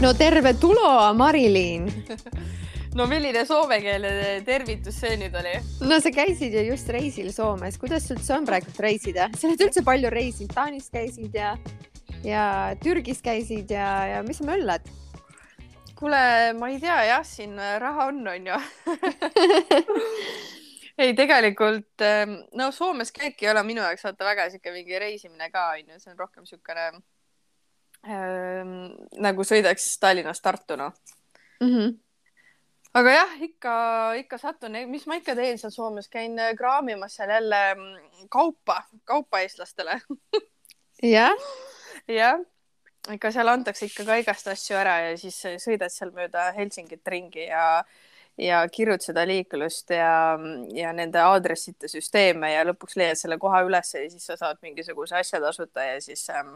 no terve tulo, Mariliin. no milline soomekeelne tervitus see nüüd oli? no sa käisid ju just reisil Soomes, kuidas üldse on praegu reisida, sa oled üldse palju reisinud, Taanis käisid ja, ja Türgis käisid ja, ja mis sa möllad? kuule, ma ei tea jah, siin raha on, onju ei, tegelikult no Soomes käik ei ole minu jaoks vaata väga sihuke mingi reisimine ka onju, see on rohkem siukene ähm, nagu sõidaks Tallinnast Tartuna mm. -hmm. aga jah, ikka, ikka satun, mis ma ikka teen seal Soomes, käin äh, kraamimas seal jälle mm, kaupa, kaupa eestlastele jah? jah, ikka seal antakse ikka ka igast asju ära ja siis sõidad seal mööda Helsingit ringi ja ja kirjud seda liiklust ja, ja nende aadressite süsteeme ja lõpuks leiad selle koha ülesse ja siis sa saad mingisuguse asja tasuta ja siis ähm,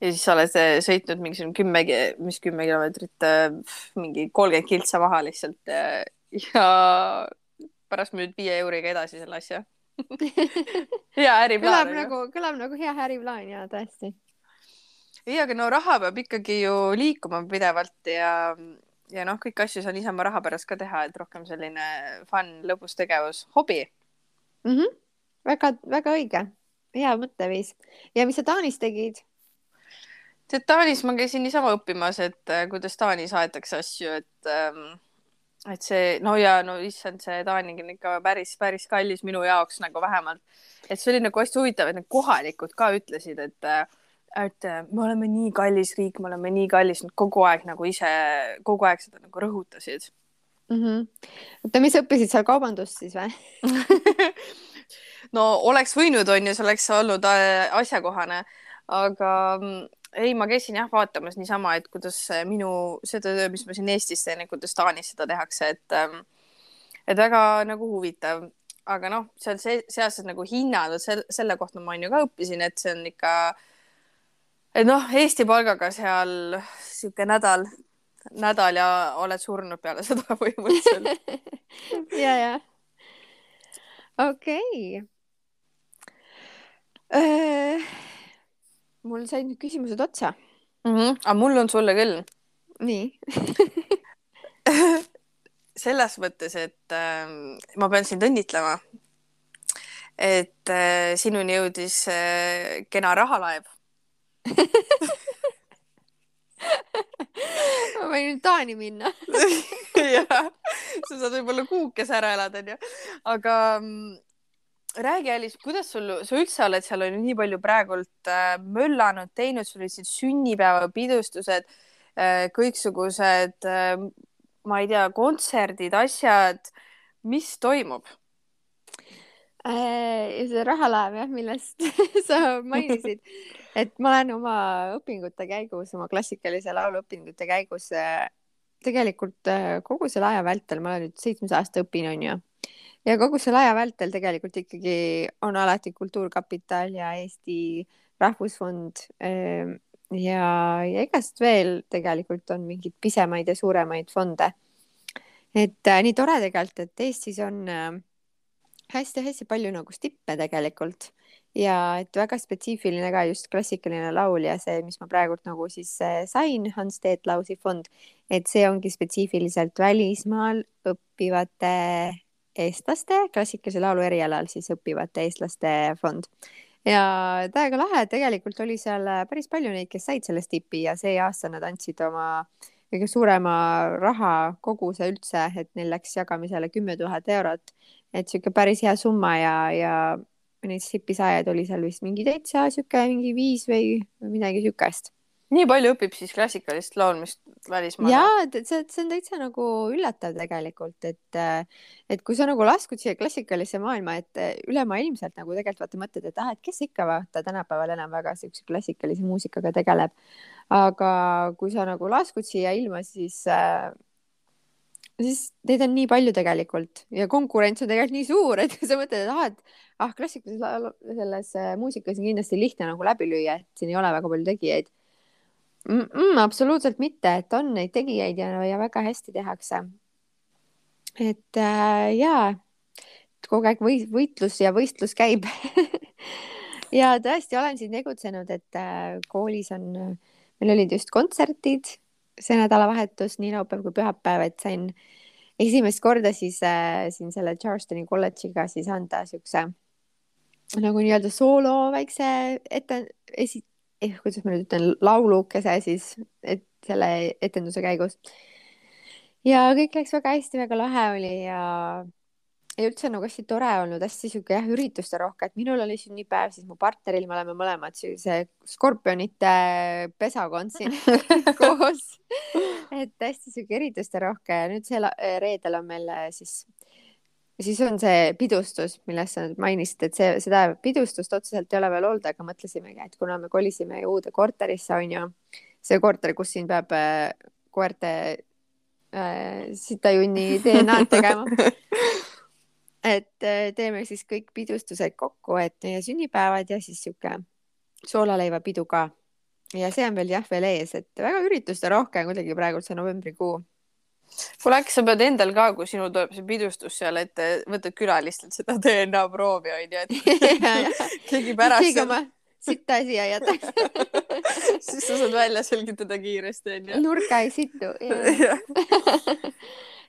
ja siis sa oled äh, sõitnud mingisugune kümme, mis kümme kilomeetrit, äh, mingi kolmkümmend kiltsa maha lihtsalt äh, ja pärast müüd viie euriga edasi selle asja hea äriplaan. kõlab nagu, kõlab nagu hea äriplaan ja tõesti. ei, aga no raha peab ikkagi ju liikuma pidevalt ja, ja noh, kõiki asju saan niisama raha pärast ka teha, et rohkem selline fun, lõbus tegevus, hobi mm. -hmm. väga, väga õige, hea mõtteviis. ja mis sa Taanis tegid? Tead, Taanis ma käisin niisama õppimas, et äh, kuidas Taanis aetakse asju, et ähm, et see, no ja no issand, see Taani on ikka päris, päris kallis minu jaoks nagu vähemalt. et see oli nagu hästi huvitav, et need kohalikud ka ütlesid, et äh, et äh, me oleme nii kallis riik, me oleme nii kallis, nad kogu aeg nagu ise, kogu aeg seda nagu rõhutasid mm. -hmm. oota, mis õppisid seal kaubandust siis või no oleks võinud, on ju, see oleks olnud asjakohane, aga mm, ei, ma käisin jah vaatamas niisama, et kuidas minu seda töö, mis ma siin Eestis teen, et kuidas Taanis seda tehakse, et ähm, et väga nagu huvitav, aga noh, seal see, sealsed nagu hinnad, selle, selle kohta ma on ju ka õppisin, et see on ikka, et noh, Eesti palgaga seal sihuke nädal, nädal ja oled surnud peale seda põhimõtteliselt. Ja, ja. Okei. Okay. Mul said nüüd küsimused otsa mm. -hmm. aga mul on sulle küll. nii selles mõttes, et äh, ma pean sind õnnitlema. et äh, sinuni jõudis äh, kena rahalaev ma võin nüüd Taani minna jah, sa saad võib-olla kuukese ära elada, onju. aga mm, räägi, Alice, kuidas sul, sa üldse oled seal on ju nii palju praegult äh, möllanud, teinud, sul olid siin sünnipäevapidustused äh,, kõiksugused äh,, ma ei tea, kontserdid, asjad. mis toimub äh,? see rahalaev jah, millest sa mainisid, et ma olen oma õpingute käigus, oma klassikalise laulu õpingute käigus äh, tegelikult äh, kogu selle aja vältel, ma olen nüüd seitsmes aasta õpin, onju ja kogu selle aja vältel tegelikult ikkagi on alati Kultuurkapital ja Eesti Rahvusfond ehm, ja, ja igast veel tegelikult on mingeid pisemaid ja suuremaid fonde. et äh, nii tore tegelikult, et Eestis on hästi-hästi äh, palju nagu stippe tegelikult ja et väga spetsiifiline ka just klassikaline laul ja see, mis ma praegult nagu siis äh, sain, Hans Teet Lausi fond, et see ongi spetsiifiliselt välismaal õppivate eestlaste klassikalise laulu erialal siis õppivate eestlaste fond. ja täiega lahe, tegelikult oli seal päris palju neid, kes said sellest tipi ja see aasta nad andsid oma kõige suurema rahakoguse üldse, et neil läks jagamisele kümme tuhat eurot. et sihuke päris hea summa ja, ja neid stipi saajaid oli seal vist mingi täitsa sihuke mingi viis või midagi siukest nii palju õpib siis klassikalist laulmist välismaal? jaa, et see, see on täitsa nagu üllatav tegelikult, et, et kui sa nagu laskud siia klassikalisse maailma, et ülemaailmselt nagu tegelikult vaata mõtled, et ah, et kes ikka vaata tänapäeval enam väga siukse klassikalise muusikaga tegeleb. aga kui sa nagu laskud siia ilma, siis äh, siis neid on nii palju tegelikult ja konkurents on tegelikult nii suur, et sa mõtled, et ah, et ah, klassikalises selles muusikas on kindlasti lihtne nagu läbi lüüa, et siin ei ole väga palju tegijaid mm. -mm, absoluutselt mitte, et on neid tegijaid ja, ja väga hästi tehakse. et äh, jaa, kogu aeg või, võitlus ja võistlus käib ja tõesti olen siin tegutsenud, et äh, koolis on meil olid just kontserdid see nädalavahetus, nii laupäev kui pühapäev, et sain esimest korda siis äh, siin selle Charlestoni kolledžiga siis anda siukse nagu nii-öelda soolo väikse ette, esi- eh,, kuidas ma nüüd ütlen, laulukese siis, et selle etenduse käigus. ja kõik läks väga hästi, väga lahe oli ja ja üldse nagu hästi tore olnud, hästi sihuke jah, ürituste rohke, et minul oli sünnipäev, siis mu partneril, me oleme mõlemad sellise skorpionite pesakond siin koos. et hästi sihuke ürituste rohke ja nüüd see reedel on meil äh, siis, siis on see pidustus, millest sa mainisid, et see, seda pidustust otseselt ei ole veel olnud, aga mõtlesimegi, et kuna me kolisime uude korterisse, on ju, see korter, kus siin peab äh, koerte äh, sitajunni DNA-d tegema et äh, teeme siis kõik pidustused kokku, et meie sünnipäevad ja siis sihuke soolaleivapidu ka. ja see on veel jah, veel ees, et väga ürituste rohke kuidagi praegu see novembrikuu. Kuule, äkki sa pead endal ka, kui sinul tuleb see pidustus seal ette, võtad külalistelt seda DNA proovi onju, et keegi pärast. keegi oma sitta siia jätaks siis sa saad välja selgitada kiiresti onju. nurka ei situ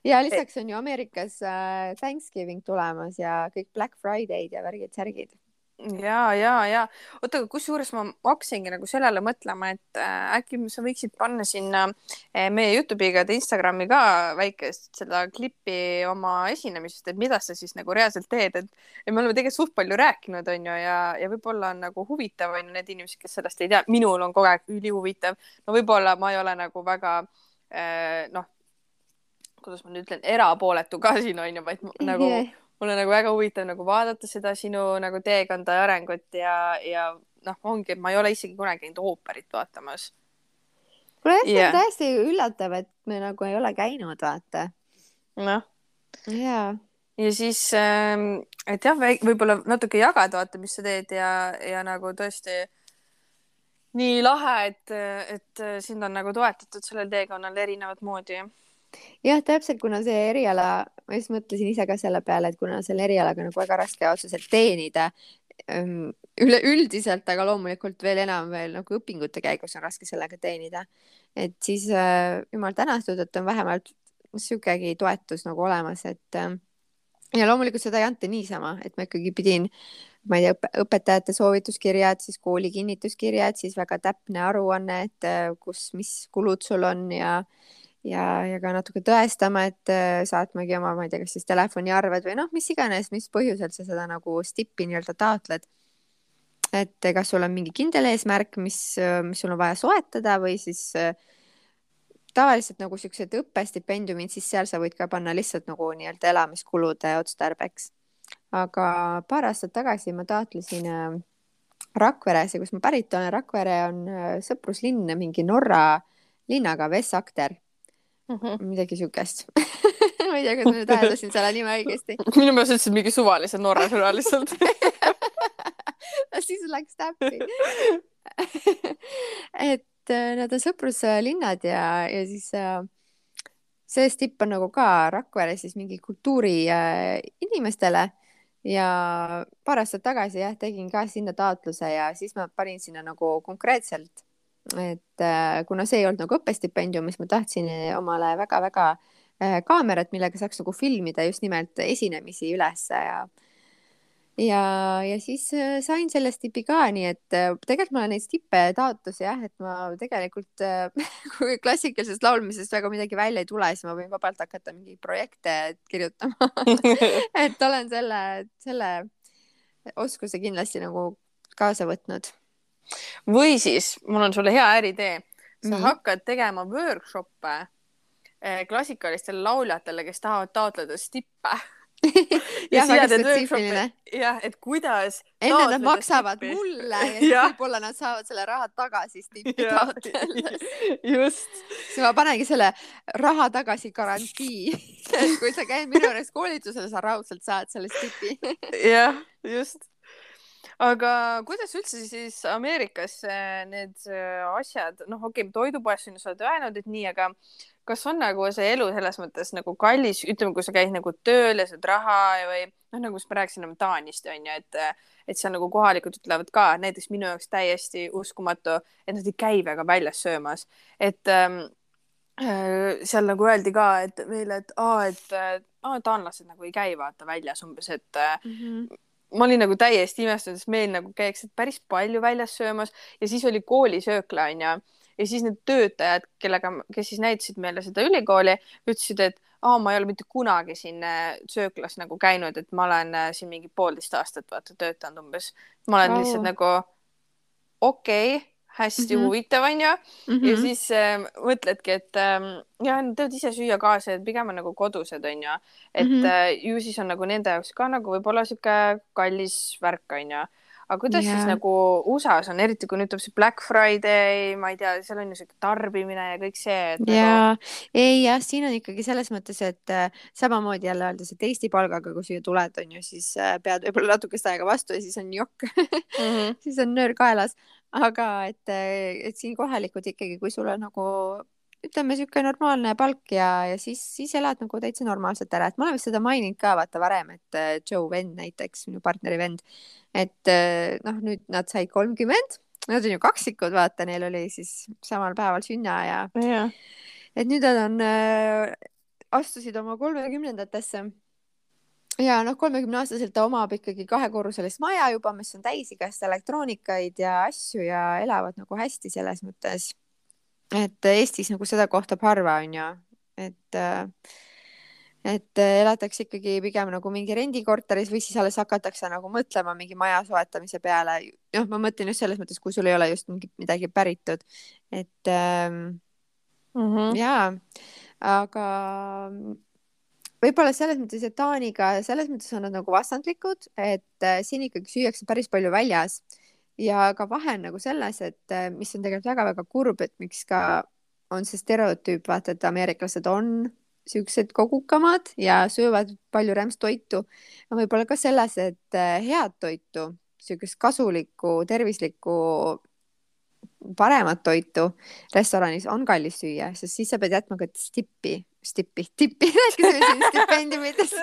ja lisaks on ju Ameerikas äh, Thanksgiving tulemas ja kõik Black Friday'd ja värgid-särgid. Ja, ja, ja oota, aga kusjuures ma hakkasingi nagu sellele mõtlema, et äh, äkki sa võiksid panna sinna äh, meie Youtube'iga ja Instagrami ka väikest seda klippi oma esinemisest, et mida sa siis nagu reaalselt teed, et, me oleme tegelikult suht palju rääkinud, onju, ja, ja võib-olla on nagu huvitav onju need inimesed, kes sellest ei tea, minul on kogu aeg ülihuvitav. no võib-olla ma ei ole nagu väga äh, noh kuidas ma nüüd ütlen, erapooletu ka siin on ju, vaid nagu yeah. Mul on nagu väga huvitav nagu vaadata seda sinu nagu teekonda ja arengut ja, ja noh, ongi, et ma ei ole isegi kunagi käinud ooperit vaatamas. kuule, see yeah. on täiesti üllatav, et me nagu ei ole käinud, vaata. noh. jaa ja siis, ähm, et jah, võib-olla natuke jagada, vaata, mis sa teed ja, ja nagu tõesti nii lahe, et, et sind on nagu toetatud sellel teekonnal erinevat moodi jah, täpselt, kuna see eriala, ma just mõtlesin ise ka selle peale, et kuna selle erialaga nagu väga raske otseselt teenida ähm, üleüldiselt, aga loomulikult veel enam veel nagu õpingute käigus on raske sellega teenida. et siis äh, jumal tänatud, et on vähemalt niisugusegi toetus nagu olemas, et äh, ja loomulikult seda ei anta niisama, et ma ikkagi pidin, ma ei tea, õpetajate soovituskirjad, siis kooli kinnituskirjad, siis väga täpne aruanne, et äh, kus, mis kulud sul on ja ja, ja ka natuke tõestama, et äh, saatmagi oma, ma ei tea, kas siis telefoniarved või noh, mis iganes, mis põhjusel sa seda nagu stippi nii-öelda taotled. et kas sul on mingi kindel eesmärk, mis, mis sul on vaja soetada või siis äh, tavaliselt nagu siuksed õppestipendiumid, siis seal sa võid ka panna lihtsalt nagu nii-öelda elamiskulude otstarbeks. aga paar aastat tagasi ma taotlesin äh, Rakveres ja kus ma pärit olen, Rakvere on sõpruslinn mingi Norra linnaga, Vessakter mm -hmm. midagi siukest ma ei tea, kas ma nüüd hääldasin selle nime õigesti. minu meelest ütlesid mingi suvalise Norra sõna lihtsalt siis läks täppi et äh, nad on sõpruslinnad ja, ja siis äh, see stipp on nagu ka Rakvere siis mingi kultuuri äh, inimestele ja paar aastat tagasi jah, tegin ka sinna taotluse ja siis ma panin sinna nagu konkreetselt et äh, kuna see ei olnud nagu õppestipendium, siis ma tahtsin omale väga-väga äh, kaamerat, millega saaks nagu filmida just nimelt esinemisi ülesse ja ja, ja siis äh, sain selle stipi ka, nii et tegelikult ma olen neid stippe taotlusi jah, et ma tegelikult kui klassikalisest laulmisest väga midagi välja ei tule, siis ma võin vabalt hakata mingeid projekte kirjutama. Et olen selle, selle oskuse kindlasti nagu kaasa võtnud või siis mul on sulle hea äriidee. sa Nii. hakkad tegema workshop'e eh, klassikalistele lauljatele, kes tahavad taotleda stippe jah, väga spetsiifiline. jah, et kuidas. enne nad maksavad stippi. mulle ja siis võib-olla nad saavad selle raha tagasi stippi taotledes. just. siis ma panengi selle raha tagasi garantii kui sa käid minu juures koolitusel, sa raudselt saad selle stipi jah, just aga kuidas üldse siis Ameerikas äh, need äh, asjad, noh, okei okay,, toidupoes on ju, sa oled öelnud, et nii, aga kas on nagu see elu selles mõttes nagu kallis, ütleme, kui sa käid nagu tööl ja saad raha või noh, nagu ma rääkisin Taanist on ju, et et seal nagu kohalikud ütlevad ka, näiteks minu jaoks täiesti uskumatu, et nad ei käi väga väljas söömas, et ähm, äh, seal nagu öeldi ka, et meile, et aa, et aa, taanlased nagu ei käi vaata väljas umbes, et mm -hmm ma olin nagu täiesti imestunud, sest meil nagu käiakse päris palju väljas söömas ja siis oli koolisöökla onju ja siis need töötajad, kellega, kes siis näitasid meile seda ülikooli, ütlesid, et aa, ma ei ole mitte kunagi siin äh, sööklas nagu käinud, et ma olen äh, siin mingi poolteist aastat vaata töötanud umbes. ma olen oh. lihtsalt nagu okei okay hästi mm -hmm. huvitav, onju mm. -hmm. ja siis äh, mõtledki, et äh, ja teevad ise süüa kaasa, et pigem on nagu kodused, onju. et mm -hmm. äh, ju siis on nagu nende jaoks ka nagu võib-olla sihuke kallis värk, onju aga kuidas yeah. siis nagu USA-s on, eriti kui nüüd tuleb see Black Friday, ma ei tea, seal on ju siuke tarbimine ja kõik see. ja nagu..., ei jah, siin on ikkagi selles mõttes, et äh, samamoodi jälle öeldes, et Eesti palgaga, kui siia tuled, on ju, siis äh, pead võib-olla natukest aega vastu ja siis on jokk mm, -hmm. siis on nöör kaelas, aga et, äh, et siin kohalikud ikkagi, kui sul on nagu ütleme, niisugune normaalne palk ja, ja siis, siis elad nagu täitsa normaalselt ära, et ma olen vist seda maininud ka vaata varem, et äh, Joe vend näiteks, minu partneri vend, et äh, noh, nüüd nad said kolmkümmend, nad on ju kaksikud, vaata, neil oli siis samal päeval sünniaja ja.. et nüüd nad on äh,, astusid oma kolmekümnendatesse. Ja noh, kolmekümne aastaselt ta omab ikkagi kahekorruselist maja juba, mis on täis igast elektroonikaid ja asju ja elavad nagu hästi selles mõttes et Eestis nagu seda kohtab harva, onju, et äh, et elatakse ikkagi pigem nagu mingi rendikorteris või siis alles hakatakse nagu mõtlema mingi maja soetamise peale. noh, ma mõtlen just selles mõttes, kui sul ei ole just mingit midagi päritud, et ähm, mm -hmm. jaa, aga võib-olla selles mõttes, et Taaniga selles mõttes on nad nagu vastandlikud, et äh, siin ikkagi süüakse päris palju väljas ja ka vahe on nagu selles, et äh, mis on tegelikult väga-väga kurb, et miks ka on see stereotüüp, vaata, et ameeriklased on siuksed kogukamad ja söövad palju rämpstoitu. võib-olla ka selles, et äh, head toitu, siukest kasulikku, tervislikku, paremat toitu restoranis on kallis süüa, sest siis sa pead jätma ka stippi stippi, tippi, stipendiumitest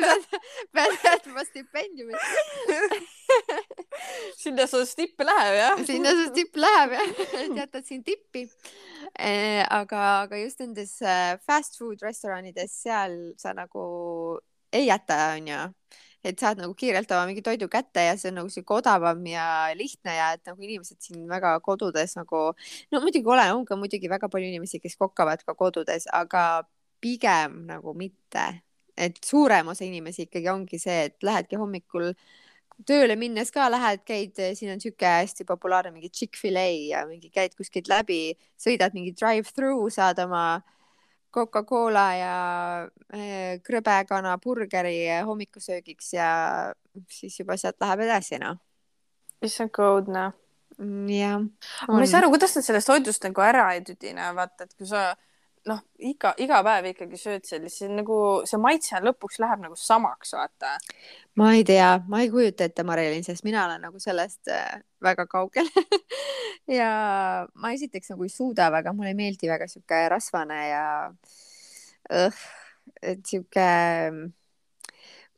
pead jätma stipendiumit sinna su stipp läheb jah? sinna su stipp läheb jah, et jätad siin tippi eh,. aga, aga just nendes äh, fast food restoranides, seal sa nagu ei jäta, onju et saad nagu kiirelt oma mingi toidu kätte ja see on nagu sihuke odavam ja lihtne ja et nagu inimesed siin väga kodudes nagu, no muidugi ole, on ka muidugi väga palju inimesi, kes kokkavad ka kodudes, aga pigem nagu mitte, et suurem osa inimesi ikkagi ongi see, et lähedki hommikul tööle minnes ka lähed, käid, siin on sihuke hästi populaarne mingi Chick-fil-A ja mingi käid kuskilt läbi, sõidad mingi drive-through, saad oma Coca-Cola ja äh, krõbekana burgeri hommikusöögiks ja siis juba sealt läheb edasi, noh. issand, õudne. Mm, jah. ma ei saa aru, kuidas nad sellest toidust nagu ära ei tüdine, vaata, et kui sa noh, iga, iga päev ikkagi sööd sellist, nagu see maitse lõpuks läheb nagu samaks, vaata. ma ei tea, ma ei kujuta ette, Marilyn, sest mina olen nagu sellest äh, väga kaugel ja ma esiteks nagu ei suuda väga, mulle ei meeldi väga sihuke rasvane ja õh, et sihuke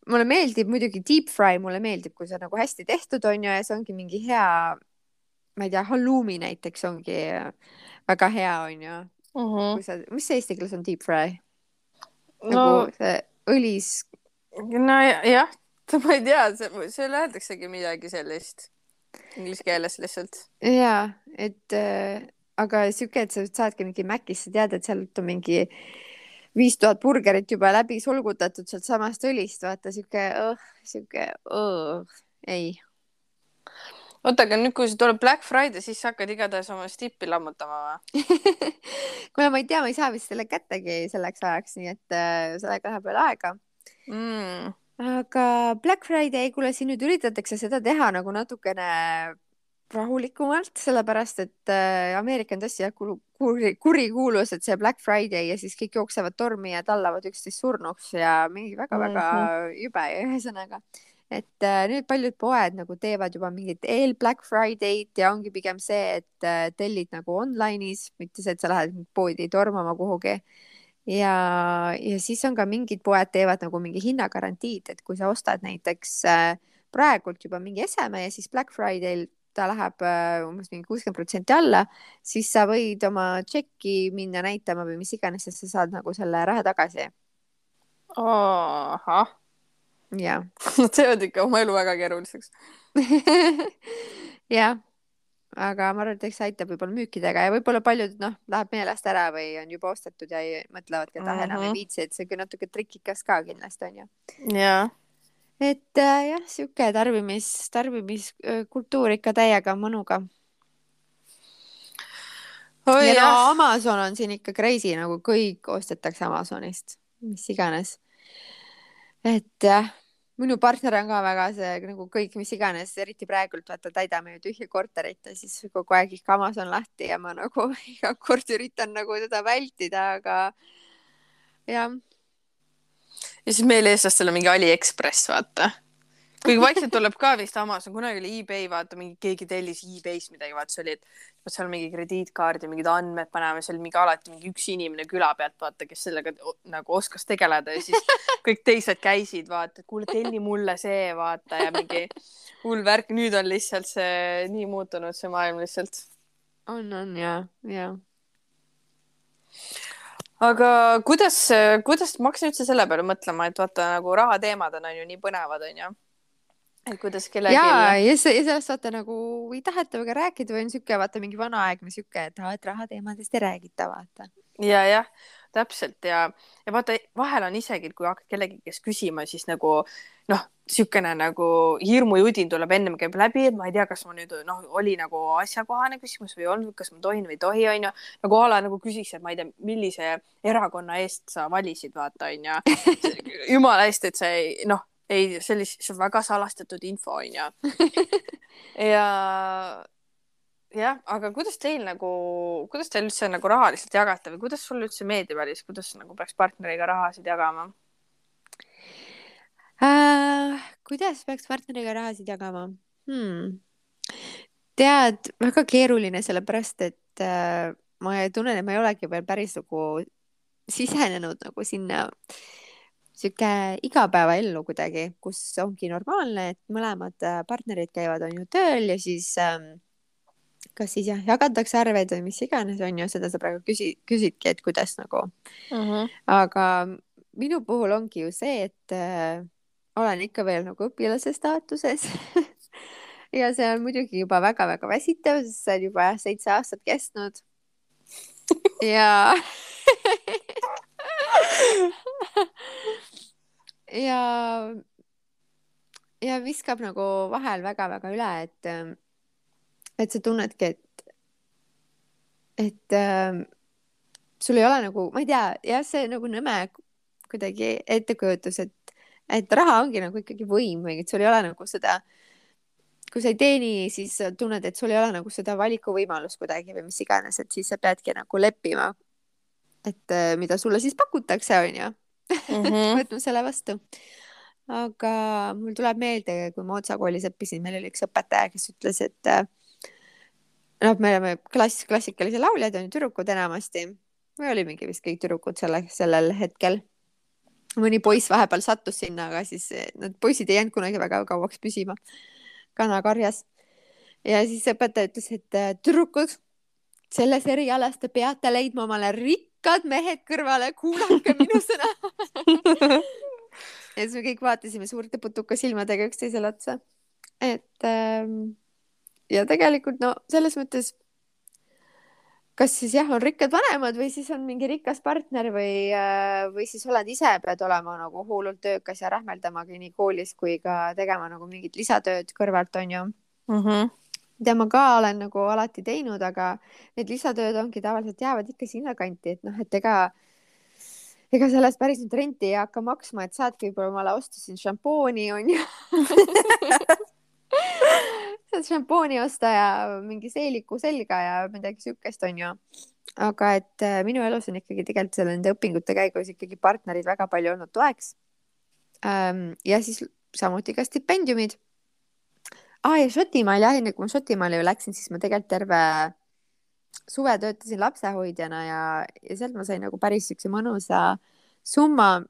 mulle meeldib muidugi deep fry, mulle meeldib, kui see on nagu hästi tehtud, on ju, ja see ongi mingi hea, ma ei tea, halloumi näiteks ongi väga hea, on ju mm. -hmm. kui sa, mis see eesti keeles on deep fry? nagu no, see õlis. nojah, ma ei tea, seal öeldaksegi midagi sellist inglise keeles lihtsalt. ja, et äh, aga sihuke, et sa saadki mingi Macis, sa tead, et sealt on mingi viis tuhat burgerit juba läbi sulgutatud sealt samast õlist, vaata sihuke oh,, sihuke oh, ei oota, aga nüüd, kui see tuleb Black Friday, siis sa hakkad igatahes oma stippi lammutama või? Kuule, ma ei tea, ma ei saa vist selle kättegi selleks ajaks, nii et äh, sellega läheb veel aega. Mm.. aga Black Friday, kuule, siin nüüd üritatakse seda teha nagu natukene rahulikumalt, sellepärast et äh, Ameerika on tõesti jah kuri, kurikuulus, et see Black Friday ja siis kõik jooksevad tormi ja tallavad üksteist surnuks ja mingi väga-väga mm -hmm. jube, ühesõnaga et äh, nüüd paljud poed nagu teevad juba mingit eel Black Friday'd ja ongi pigem see, et äh, tellid nagu online'is, mitte see, et sa lähed poodi tormama kuhugi. ja, ja siis on ka mingid poed teevad nagu mingi hinnagarantiid, et kui sa ostad näiteks äh, praegult juba mingi eseme ja siis Black Friday'l ta läheb äh, umbes mingi kuuskümmend protsenti alla, siis sa võid oma tšekki minna näitama või mis iganes, sest sa saad nagu selle raha tagasi. ahah. Jah. Nad teevad ikka oma elu väga keeruliseks jah, aga ma arvan, et eks see aitab võib-olla müükidega ja võib-olla paljud noh, läheb meelest ära või on juba ostetud ja ei, mõtlevadki, et ah, enam ei mhm. viitsi, et see on natuke trikikas ka kindlasti onju. jah et äh, jah, sihuke tarbimis, tarbimiskultuur ikka täiega mõnuga. Oi, ja no Amazon on siin ikka crazy, nagu kõik ostetakse Amazonist, mis iganes. et jah, minu partner on ka väga see nagu kõik, mis iganes, eriti praegult vaata, täidame ju tühja korterit ja siis kogu aeg ikka Amazon lahti ja ma nagu iga kord üritan nagu teda vältida, aga jah ja siis meil eestlastel on mingi Aliekspress, vaata. Kuigi vaikselt tuleb ka vist Amazon, kunagi oli eBay, vaata mingi keegi tellis e-base midagi, vaata see oli, et seal mingi krediitkaardi, mingid andmed panema, seal mingi alati mingi üks inimene küla pealt, vaata, kes sellega nagu oskas tegeleda ja siis kõik teised käisid, vaata, et kuule, telli mulle see, vaata ja mingi hull värk. nüüd on lihtsalt see nii muutunud, see maailm lihtsalt. on, on ja, ja aga kuidas, kuidas, ma hakkasin üldse selle peale mõtlema, et vaata nagu rahateemad on, on ju nii põnevad, onju. Et kuidas kellelgi. ja, ja sellest vaata nagu ei taheta väga rääkida või on siuke vaata mingi vanaaegne siuke, et, et rahateemadest ei räägita, vaata. ja, jah, täpselt ja, ja vaata vahel on isegi, kui hakkad kellegi käest küsima, siis nagu noh, niisugune nagu hirmujudin tuleb ennem käib läbi, et ma ei tea, kas ma nüüd noh, oli nagu asjakohane küsimus või ei olnud, kas ma tohin või ei tohi, onju. nagu a la nagu küsiks, et ma ei tea, millise erakonna eest sa valisid, vaata onju. jumala eest, et see ei noh, ei sellist, see on väga salastatud info onju. ja jah, aga kuidas teil nagu, kuidas teil üldse nagu rahaliselt jagate või kuidas sul üldse meeldib, Alice, kuidas nagu peaks partneriga rahasid jagama? äh,? kuidas peaks partneriga rahasid jagama hmm.? tead, väga keeruline, sellepärast et äh, ma tunnen, et ma ei olegi veel päris nagu sisenenud nagu sinna sihuke igapäevaellu kuidagi, kus ongi normaalne, et mõlemad äh, partnerid käivad, on ju tööl ja siis ähm, kas siis jah, jagatakse arveid või mis iganes, on ju, seda sa praegu küsi-, küsidki, et kuidas nagu. Mhm. -huh. aga minu puhul ongi ju see, et äh, olen ikka veel nagu õpilase staatuses ja see on muidugi juba väga-väga väsitav, sest see on juba seitse aastat kestnud. ja ja, ja viskab nagu vahel väga-väga üle, et, et sa tunnedki, et, et äh, sul ei ole nagu, ma ei tea, jah, see nagu nõme kuidagi ettekujutus, et et raha ongi nagu ikkagi võim või et sul ei ole nagu seda, kui sa ei teeni, siis tunned, et sul ei ole nagu seda valikuvõimalust kuidagi või mis iganes, et siis sa peadki nagu leppima, et äh, mida sulle siis pakutakse, onju. Mhm. võtma selle vastu. aga mul tuleb meelde, kui ma Otsa koolis õppisin, meil oli üks õpetaja, kes ütles, et äh, noh, me oleme klass, klassikalised lauljad on ju tüdrukud enamasti. me olimegi vist kõik tüdrukud selle, sellel hetkel mõni poiss vahepeal sattus sinna, aga siis eh, need poisid ei jäänud kunagi väga kauaks püsima kanakarjas. ja siis õpetaja ütles, et eh, tüdrukud, selles erialas te peate leidma omale rikkad mehed kõrvale, kuulake minu sõna ja siis me kõik vaatasime suurte putuka silmadega üksteisele otsa. et ähm, ja tegelikult no selles mõttes kas siis jah, on rikkad vanemad või siis on mingi rikas partner või, äh, või siis oled ise, pead olema nagu hullult töökas ja rähmeldamagi nii koolis kui ka tegema nagu mingit lisatööd kõrvalt, onju mm. -hmm. Mida ma ka olen nagu alati teinud, aga need lisatööd ongi tavaliselt jäävad ikka sinnakanti, et noh, et ega ega sellest päris nüüd renti ei hakka maksma, et saadki võib-olla omale osta siin šampooni onju saad šampooni osta ja mingi seeliku selga ja midagi siukest, onju. aga et äh, minu elus on ikkagi tegelikult seal nende õpingute käigus ikkagi partnerid väga palju olnud toeks. Ja siis samuti ka stipendiumid. Aa ja Šotimaal jah, enne kui ma Šotimaale ju läksin, siis ma tegelikult terve suve töötasin lapsehoidjana ja, ja sealt ma sain nagu päris siukse mõnusa summa.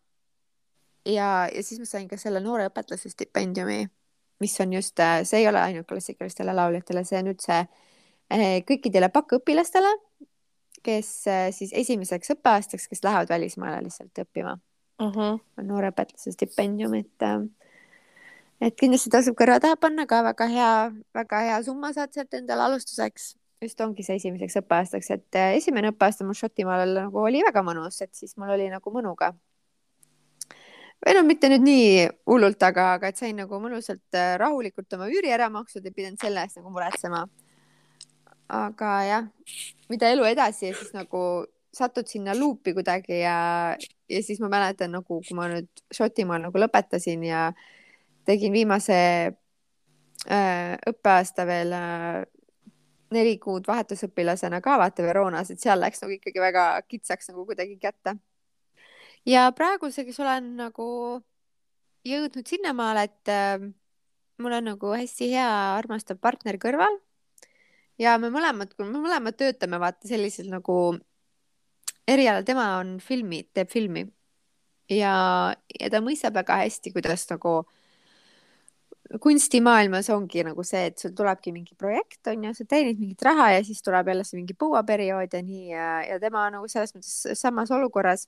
ja, ja siis ma sain ka selle noore õpetlase stipendiumi, mis on just, see ei ole ainult klassikalistele lauljatele, see on üldse eh, kõikidele bakkõpilastele, kes eh, siis esimeseks õppeaastaks, kes lähevad välismaale lihtsalt õppima uh. -huh. on noore õpetlase stipendium, et äh, et kindlasti tasub kõrva taha panna ka väga hea, väga hea summa saad sealt endale alustuseks just ongi see esimeseks õppeaastaks, et äh, esimene õppeaasta mul Šotimaal nagu oli väga mõnus, et siis mul oli nagu mõnu ka. või no mitte nüüd nii hullult, aga, aga et sain nagu mõnusalt äh, rahulikult oma üüri ära makstud, ei pidanud selle eest nagu muretsema. aga jah, mida elu edasi ja siis nagu satud sinna luupi kuidagi ja, ja siis ma mäletan nagu, kui ma nüüd Šotimaal nagu lõpetasin ja tegin viimase äh, õppeaasta veel äh, neli kuud vahetusõpilasena ka vaata Veronas, et seal läks nagu ikkagi väga kitsaks nagu kuidagi kätte. ja praeguseks olen nagu jõudnud sinnamaale, et äh, mul on nagu hästi hea armastav partner kõrval. ja me mõlemad, me mõlemad töötame vaata sellisel nagu erialal, tema on filmi, teeb filmi ja, ja ta mõistab väga hästi, kuidas nagu äh, kunstimaailmas ongi nagu see, et sul tulebki mingi projekt, on ju, sa teenid mingit raha ja siis tuleb jälle see mingi põuaperiood ja nii ja, ja tema nagu selles mõttes samas olukorras.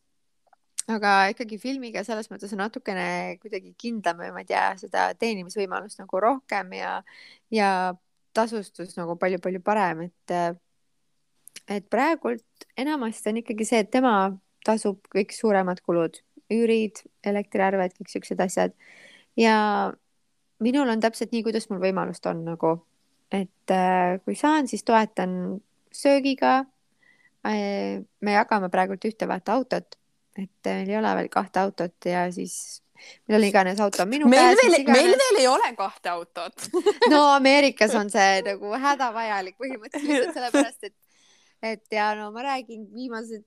aga ikkagi filmiga selles mõttes on natukene kuidagi kindlam või ma ei tea, seda teenimisvõimalust nagu rohkem ja, ja tasustus nagu palju-palju parem, et, et praegult enamasti on ikkagi see, et tema tasub kõik suuremad kulud, üürid, elektriarved, kõik siuksed asjad ja minul on täpselt nii, kuidas mul võimalust on nagu, et äh, kui saan, siis toetan söögiga äh,. me jagame praegult ühte vaata autot, et meil ei ole veel kahte autot ja siis millal iganes auto on minu meil käes. veel, meil veel ei ole kahte autot no Ameerikas on see nagu hädavajalik põhimõtteliselt sellepärast, et, et ja no ma räägin viimased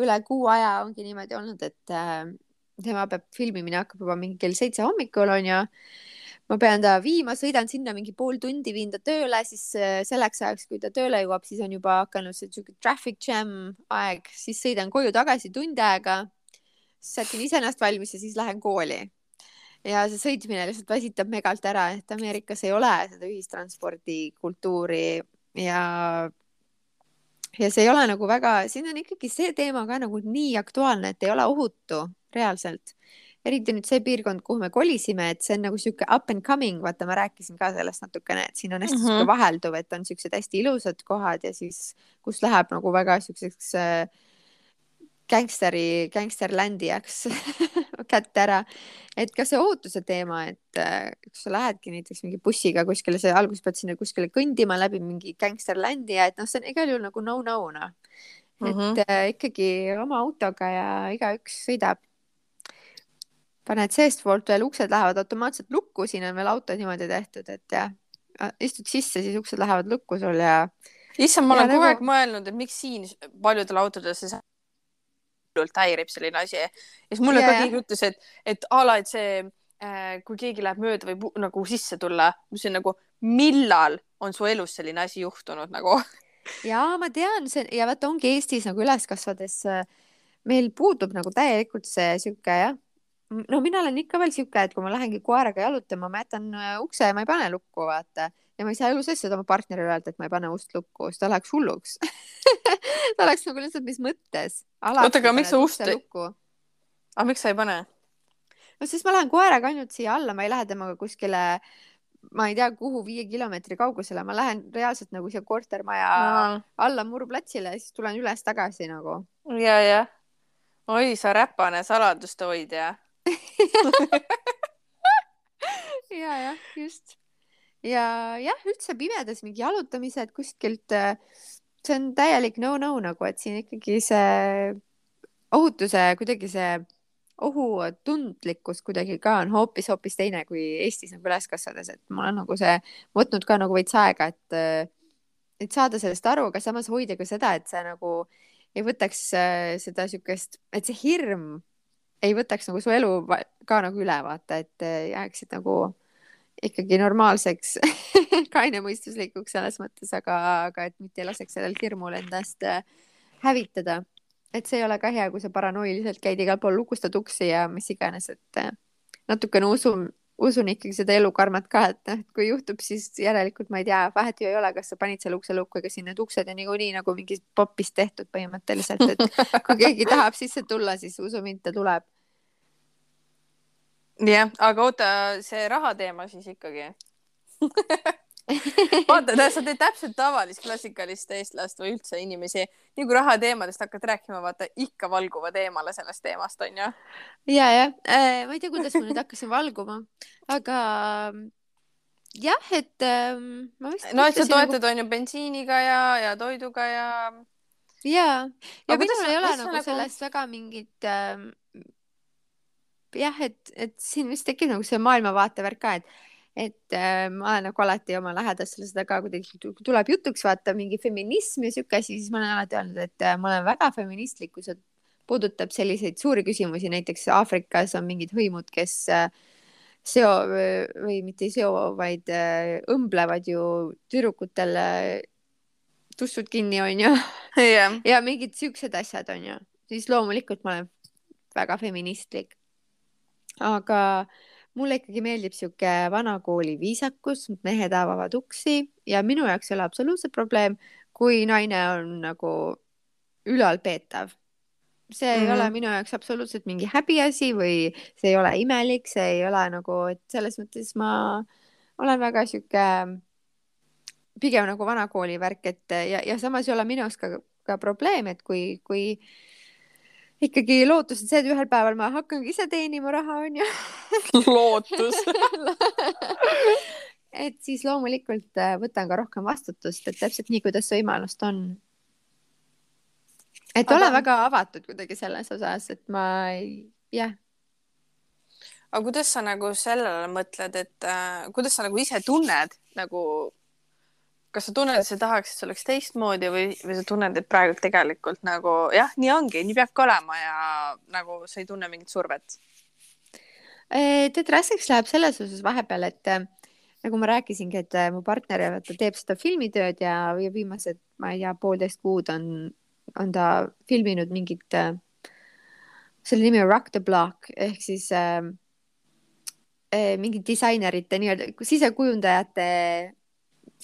üle kuu aja ongi niimoodi olnud, et äh, tema peab filmimine hakkab juba mingi kell seitse hommikul onju. ma pean ta viima, sõidan sinna mingi pool tundi, viin ta tööle, siis äh, selleks ajaks, kui ta tööle jõuab, siis on juba hakanud see siuke traffic jam aeg, siis sõidan koju tagasi tund aega. sätin ise ennast valmis ja siis lähen kooli. ja see sõitmine lihtsalt väsitab megalt ära, et Ameerikas ei ole seda ühistranspordikultuuri ja ja see ei ole nagu väga, siin on ikkagi see teema ka nagu nii aktuaalne, et ei ole ohutu reaalselt. eriti nüüd see piirkond, kuhu me kolisime, et see on nagu sihuke up and coming, vaata, ma rääkisin ka sellest natukene, et siin on hästi mm -hmm. sihuke vahelduv, et on siuksed hästi ilusad kohad ja siis, kus läheb nagu väga siukseks äh, gängsteri, gängsterlandi jääks kätte ära. et ka see ohutuse teema, et äh, kui sa lähedki näiteks mingi bussiga kuskile, sa alguses pead sinna kuskile kõndima läbi mingi gängsterlandi ja et noh, see on igal juhul nagu no-no noh. et mm -hmm. äh, ikkagi oma autoga ja igaüks sõidab paned seestpoolt veel, uksed lähevad automaatselt lukku, siin on veel auto niimoodi tehtud, et jah, istud sisse, siis uksed lähevad lukku sul ja. issand, ma olen kogu nagu... aeg mõelnud, et miks siin paljudel autodel see hullult häirib selline asi ja siis mulle yeah, ka keegi ütles, et, et a la, et see äh, kui keegi läheb mööda või nagu sisse tulla, mis on nagu, millal on su elus selline asi juhtunud nagu? ja ma tean, see ja vaata ongi Eestis nagu üles kasvades äh, meil puudub nagu täielikult see sihuke jah no mina olen ikka veel sihuke, et kui ma lähengi koeraga jalutama, ma jätan äh, ukse ja ma ei pane lukku, vaata. ja ma ei saa elu sees seda oma partnerile öelda, et ma ei pane ust lukku, siis ta läheks hulluks ta oleks nagu lihtsalt, mis mõttes. oota, aga miks sa ust ei, aga miks sa ei pane? no siis ma lähen koeraga ainult siia alla, ma ei lähe temaga kuskile ma ei tea, kuhu viie kilomeetri kaugusele, ma lähen reaalselt nagu siia kortermaja no. alla Muruplatsile ja siis tulen üles tagasi nagu. ja, jah. oi, sa räpane saladuste hoidja ja, jah, just. ja jah, üldse pimedas mingi jalutamised kuskilt, äh, see on täielik no-no nagu, et siin ikkagi see ohutuse kuidagi see ohutundlikkus kuidagi ka on hoopis-hoopis teine kui Eestis nagu üles kasvades, et mul on nagu see võtnud ka nagu veits aega, et, äh, et saada sellest aru, aga samas hoida ka seda, et see nagu ei võtaks äh, seda siukest, et see hirm ei võtaks nagu su elu ka nagu üle vaata, et äh, jääksid nagu ikkagi normaalseks kainemõistuslikuks selles mõttes, aga, aga et mitte ei laseks sellel hirmul endast äh, hävitada. et see ei ole ka hea, kui sa paranoiliselt käid igal pool, lukustad uksi ja mis iganes, et äh, natukene usun, usun ikkagi seda elukarmat ka, et noh, et kui juhtub, siis järelikult ma ei tea, vahet ju ei ole, kas sa panid selle ukse lukku, ega siin need uksed on niikuinii nagu mingist popist tehtud põhimõtteliselt, et kui keegi tahab sisse tulla, siis usu mind, ta tuleb. jah, aga oota, see raha teema siis ikkagi. vaata, sa teed täpselt tavalist klassikalist eestlast või üldse inimesi. nii kui raha teemadest hakkad rääkima, vaata ikka valguvad eemale sellest teemast, onju. ja, jah, ma ei tea, kuidas ma nüüd hakkasin valguma, aga jah, et ähm, ma vist no, et sa nagu- toetad, onju, bensiiniga ja, ja toiduga ja. ja, ja minul ei ole nagu nagu- sellest väga mingit ähm, jah, et, et siin vist tekib nagu see maailmavaate värk ka, et et äh, ma olen nagu alati oma lähedastele seda ka kuidagi, kui tuleb jutuks vaata mingi feminism ja sihuke asi, siis ma olen alati öelnud, et äh, ma olen väga feministlik, kui see puudutab selliseid suuri küsimusi, näiteks Aafrikas on mingid hõimud, kes äh, seo või mitte ei seo, vaid äh, õmblevad ju tüdrukutel äh, tussud kinni, onju jah, ja mingid siuksed asjad onju, siis loomulikult ma olen väga feministlik. aga mulle ikkagi meeldib sihuke vanakooli viisakus, mehed avavad uksi ja minu jaoks ei ole absoluutselt probleem, kui naine on nagu ülalpeetav. see ei Mhm. ole minu jaoks absoluutselt mingi häbiasi või see ei ole imelik, see ei ole nagu, et selles mõttes ma olen väga sihuke pigem nagu vanakooli värk, et ja, ja samas ei ole minu jaoks ka, ka probleem, et kui, kui ikkagi lootus on see, et ühel päeval ma hakkangi ise teenima raha, onju. lootus. et siis loomulikult äh, võtan ka rohkem vastutust, et täpselt nii, kuidas võimalust on. et Aga- olen väga avatud kuidagi selles osas, et ma ei, jah, aga kuidas sa nagu sellele mõtled, et äh, kuidas sa nagu ise tunned nagu, kas sa tunned, et sa tahaks, et see oleks teistmoodi või, või sa tunned, et praegu tegelikult nagu jah, nii ongi, nii peabki olema ja nagu sa ei tunne mingit survet? Eh, tead, raskeks läheb selles osas vahepeal, et äh, nagu ma rääkisingi, et äh, mu partner vaata teeb seda filmitööd ja, ja viimased, ma ei tea, poolteist kuud on, on ta filminud mingit selle nimi on Rock the Block ehk siis äh, äh, mingi disainerite nii-öelda sisekujundajate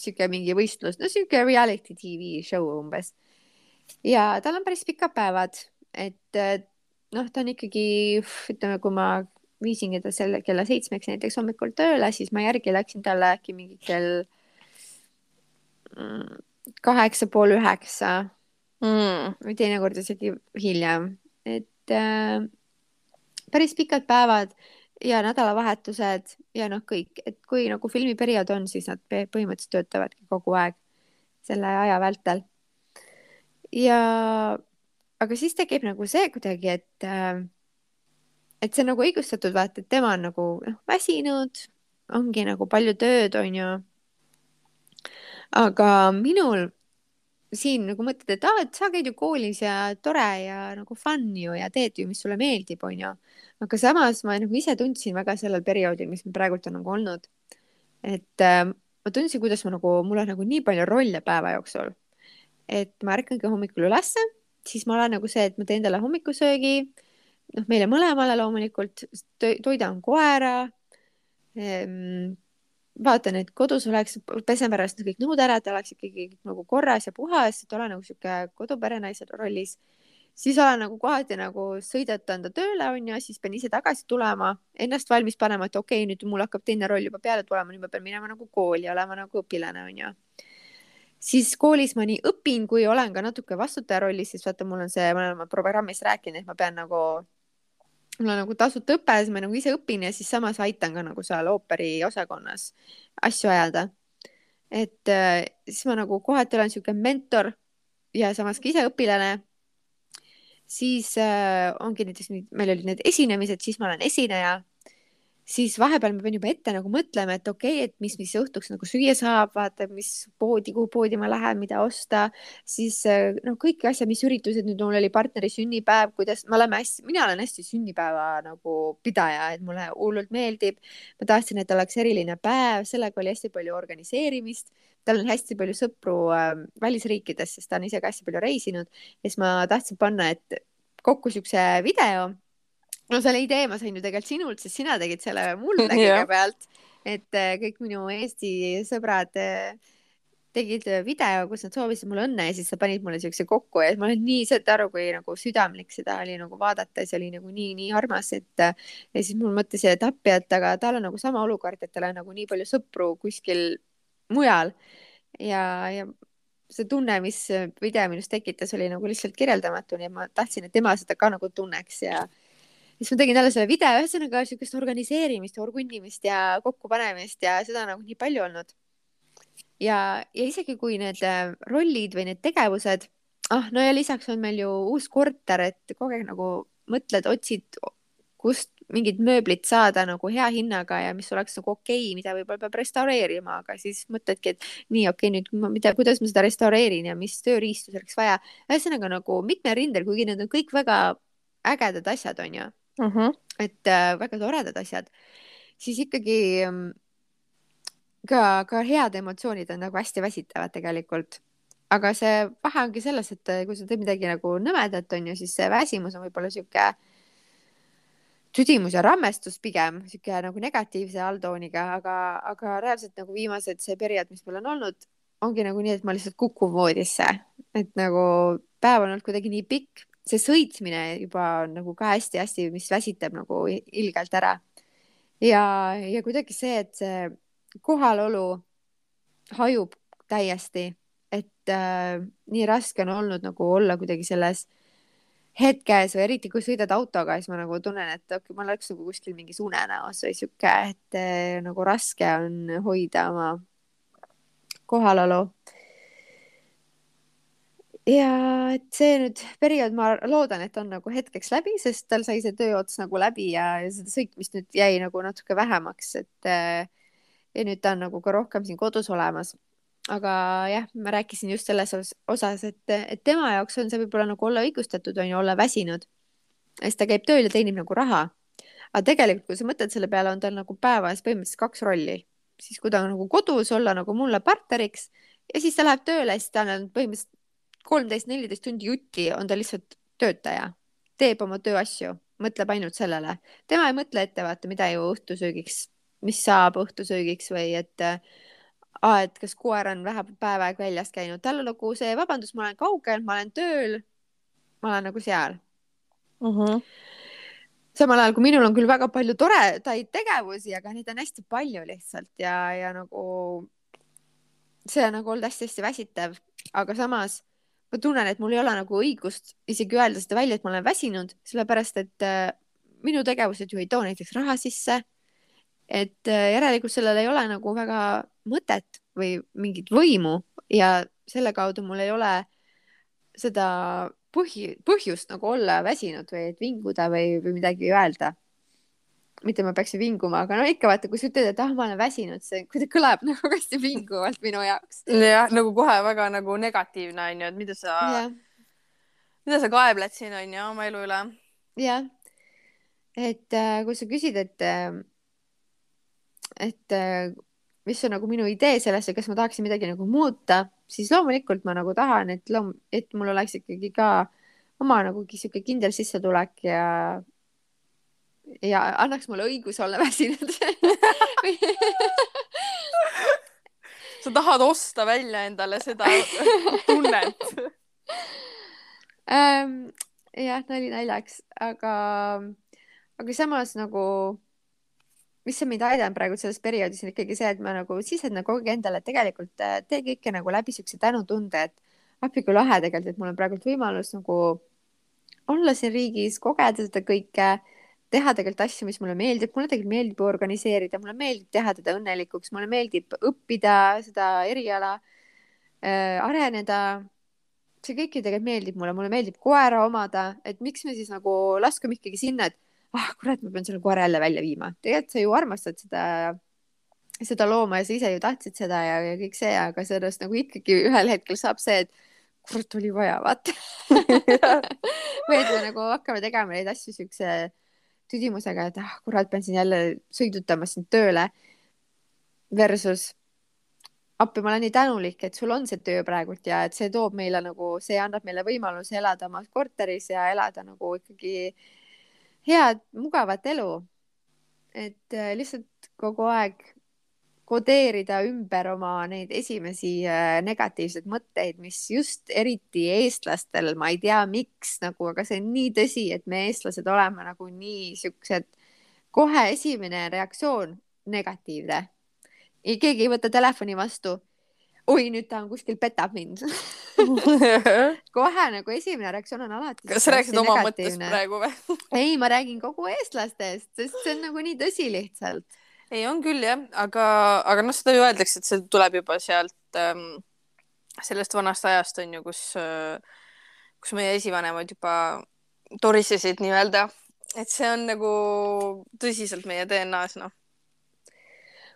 sihuke mingi võistlus, no sihuke reality tv show umbes. ja tal on päris pikad päevad, et noh, ta on ikkagi, ütleme, kui ma viisingi ta selle kella seitsmeks näiteks hommikul tööle, siis ma järgi läksin talle äkki mingi kell mm, kaheksa pool üheksa Mm. või teinekord isegi hiljem, et äh, päris pikad päevad ja nädalavahetused ja noh, kõik, et kui nagu filmiperiood on, siis nad põhimõtteliselt töötavadki kogu aeg selle aja vältel. ja, aga siis tekib nagu see kuidagi, et äh, et see on nagu õigustatud, vaata, et tema on nagu noh, väsinud, ongi nagu palju tööd, onju. aga minul siin nagu mõtled, et aa, et sa käid ju koolis ja tore ja nagu fun ju ja teed ju, mis sulle meeldib, onju. aga samas ma nagu ise tundsin väga sellel perioodil, mis meil praegult on nagu olnud, et äh, ma tundsin, kuidas ma nagu, mul on nagu nii palju rolle päeva jooksul. et ma ärkangi hommikul ülesse, siis ma olen nagu see, et ma teen talle hommikusöögi, noh, meile mõlemale loomulikult, toidan koera ehm, vaatan, et kodus oleks, pesen pärast kõik nõud ära, et oleks ikkagi nagu korras ja puhas, et olen nagu sihuke koduperenaise rollis. siis olen nagu kohati nagu sõidetan ta tööle onju, siis pean ise tagasi tulema, ennast valmis panema, et okei okay,, nüüd mul hakkab teine roll juba peale tulema, nüüd ma pean minema nagu kooli, olema nagu õpilane onju. siis koolis ma nii õpin, kui olen ka natuke vastutaja rollis, siis vaata, mul on see, ma olen oma programmis rääkinud, et ma pean nagu mul on nagu tasuta õpe, siis ma nagu ise õpin ja siis samas aitan ka nagu seal ooperiosakonnas asju ajada. et äh, siis ma nagu kohati olen siuke mentor ja samas ka ise õpilane. siis äh, ongi näiteks, meil olid need esinemised, siis ma olen esineja. Siis vahepeal ma pean juba ette nagu mõtlema, et okei okay,, et mis, mis õhtuks nagu süüa saab, vaata, mis poodi, kuhu poodi ma lähen, mida osta, siis noh, kõik asjad, mis üritused, nüüd mul oli partneri sünnipäev, kuidas me oleme hästi, mina olen hästi sünnipäeva nagu pidaja, et mulle hullult meeldib. ma tahtsin, et oleks eriline päev, sellega oli hästi palju organiseerimist. Tal on hästi palju sõpru äh, välisriikides, sest ta on ise ka hästi palju reisinud. Ja siis ma tahtsin panna, et kokku siukse video no selle idee ma sain ju tegelikult sinult, sest sina tegid selle mulle kõigepealt, et äh, kõik minu Eesti sõbrad äh, tegid video, kus nad soovisid mulle õnne ja siis sa panid mulle siukse kokku. Ja ma olen nii, saad aru, kui nagu südamlik seda oli nagu vaadata. See oli nagu nii, nii armas, et ja siis mul mõtlesin, et appi, et aga tal on nagu sama olukord, et tal on nagu nii palju sõpru kuskil mujal. Ja, ja see tunne, mis video minus tekitas, oli nagu lihtsalt kirjeldamatu, nii et ma tahtsin, et tema seda ka nagu tunneks ja siis ma tegin jälle selle video, ühesõnaga siukest organiseerimist, orgunnimist ja kokkupanemist ja seda on nagu nii palju olnud. ja, ja isegi kui need äh, rollid või need tegevused, ah, no ja lisaks on meil ju uus korter, et kogu aeg nagu mõtled, otsid, kust mingit mööblit saada nagu hea hinnaga ja mis oleks nagu okei okay,, mida võib-olla peab restaureerima, aga siis mõtledki, et nii okei okay,, nüüd ma, mida, kuidas ma seda restaureerin ja mis tööriistu selleks vaja. ühesõnaga nagu mitmel rindel, kuigi need on kõik väga ägedad asjad, onju uh. -huh. et äh, väga toredad asjad, siis ikkagi ähm, ka, ka head emotsioonid on nagu hästi väsitavad tegelikult. aga see vahe ongi selles, et äh, kui sa teed midagi nagu nõmedat, on ju, siis see väsimus on võib-olla sihuke tüdimus ja rammestus pigem sihuke nagu negatiivse alltooniga, aga, aga reaalselt nagu viimased see periood, mis meil on olnud, ongi nagu nii, et ma lihtsalt kukun voodisse, et nagu päev on olnud kuidagi nii pikk see sõitmine juba nagu ka hästi-hästi, mis väsitab nagu ilgelt ära. ja, ja kuidagi see, et see kohalolu hajub täiesti, et äh, nii raske on olnud nagu olla kuidagi selles hetkes või eriti kui sõidad autoga, siis ma nagu tunnen, et okei okay,, ma oleks nagu kuskil mingis unenäos või sihuke, et äh, nagu raske on hoida oma kohalolu ja et see nüüd periood, ma loodan, et on nagu hetkeks läbi, sest tal sai see töö ots nagu läbi ja, ja seda sõitmist nüüd jäi nagu natuke vähemaks, et ja nüüd ta on nagu ka rohkem siin kodus olemas. aga jah, ma rääkisin just selles osas, et, et tema jaoks on see võib-olla nagu olla õigustatud, on ju, olla väsinud. siis ta käib tööl ja teenib nagu raha. aga tegelikult, kui sa mõtled selle peale, on tal nagu päevas põhimõtteliselt kaks rolli. siis kui ta on nagu kodus, olla nagu mulle partneriks ja siis ta läheb tööle, siis tal on põhimõtteliselt kolmteist, neliteist tundi jutti on ta lihtsalt töötaja, teeb oma tööasju, mõtleb ainult sellele. tema ei mõtle ette, vaata, mida ju õhtusöögiks, mis saab õhtusöögiks või et aa, et kas koer on vähe päev aega väljas käinud, tal on nagu see, vabandust, ma olen kaugel, ma olen tööl. ma olen nagu seal uh. -huh samal ajal kui minul on küll väga palju toredaid tegevusi, aga neid on hästi palju lihtsalt ja, ja nagu see on nagu olnud hästi-hästi väsitav, aga samas ma tunnen, et mul ei ole nagu õigust isegi öelda seda välja, et ma olen väsinud, sellepärast et äh, minu tegevused ju ei too näiteks raha sisse. et äh, järelikult sellel ei ole nagu väga mõtet või mingit võimu ja selle kaudu mul ei ole seda põhi, põhjust nagu olla väsinud või et vinguda või, või midagi öelda mitte ma peaksin vinguma, aga no ikka vaata, kui sa ütled, et ah, ma olen väsinud, see kuidagi kõlab nagu hästi vinguvalt minu jaoks. jah, nagu kohe väga nagu negatiivne on ju, et mida sa, mida sa kaebled siin on ju oma elu üle. jah, et äh, kui sa küsid, et äh,, et äh, mis on nagu minu idee sellest ja kas ma tahaksin midagi nagu muuta, siis loomulikult ma nagu tahan, et loom-, et mul oleks ikkagi ka oma nagu sihuke kindel sissetulek ja ja annaks mulle õiguse olla väsinud sa tahad osta välja endale seda tunnet ähm,? jah, nali naljaks, aga, aga samas nagu, mis on mind aidanud praegu selles perioodis on ikkagi see, et ma nagu sisendan kogu aeg endale, et tegelikult äh, tee kõike nagu läbi siukse tänutunde, et appi kui lahe tegelikult, et mul on praegult võimalus nagu olla siin riigis, kogeda seda kõike teha tegelikult asju, mis mulle meeldib, mulle tegelikult meeldib organiseerida, mulle meeldib teha teda õnnelikuks, mulle meeldib õppida seda eriala äh,, areneda. see kõik ju tegelikult meeldib mulle, mulle meeldib koera omada, et miks me siis nagu laskume ikkagi sinna, et ah kurat, ma pean selle koera jälle välja viima. tegelikult sa ju armastad seda, seda looma ja sa ise ju tahtsid seda ja, ja kõik see, aga sellest nagu ikkagi ühel hetkel saab see, et kurat oli vaja, vaata või et me nagu hakkame tegema neid asju siukse tüdimusega, et ah kurat, pean siin jälle sõidutama sind tööle. Versus appi, ma olen nii tänulik, et sul on see töö praegult ja et see toob meile nagu, see annab meile võimaluse elada oma korteris ja elada nagu ikkagi head, mugavat elu. et äh, lihtsalt kogu aeg kodeerida ümber oma neid esimesi äh, negatiivseid mõtteid, mis just eriti eestlastel, ma ei tea, miks nagu, aga see on nii tõsi, et me eestlased oleme nagu nii siuksed, kohe esimene reaktsioon negatiivne. keegi ei võta telefoni vastu. oi, nüüd ta on kuskil, petab mind kohe nagu esimene reaktsioon on alati. kas sa rääkisid oma mõttest praegu või ei, ma räägin kogu eestlastest, sest see on nagu nii tõsi lihtsalt ei, on küll jah, aga, aga noh, seda ju öeldakse, et see tuleb juba sealt ähm, sellest vanast ajast on ju, kus äh,, kus meie esivanemad juba torisesid nii-öelda, et see on nagu tõsiselt meie DNA-s, noh.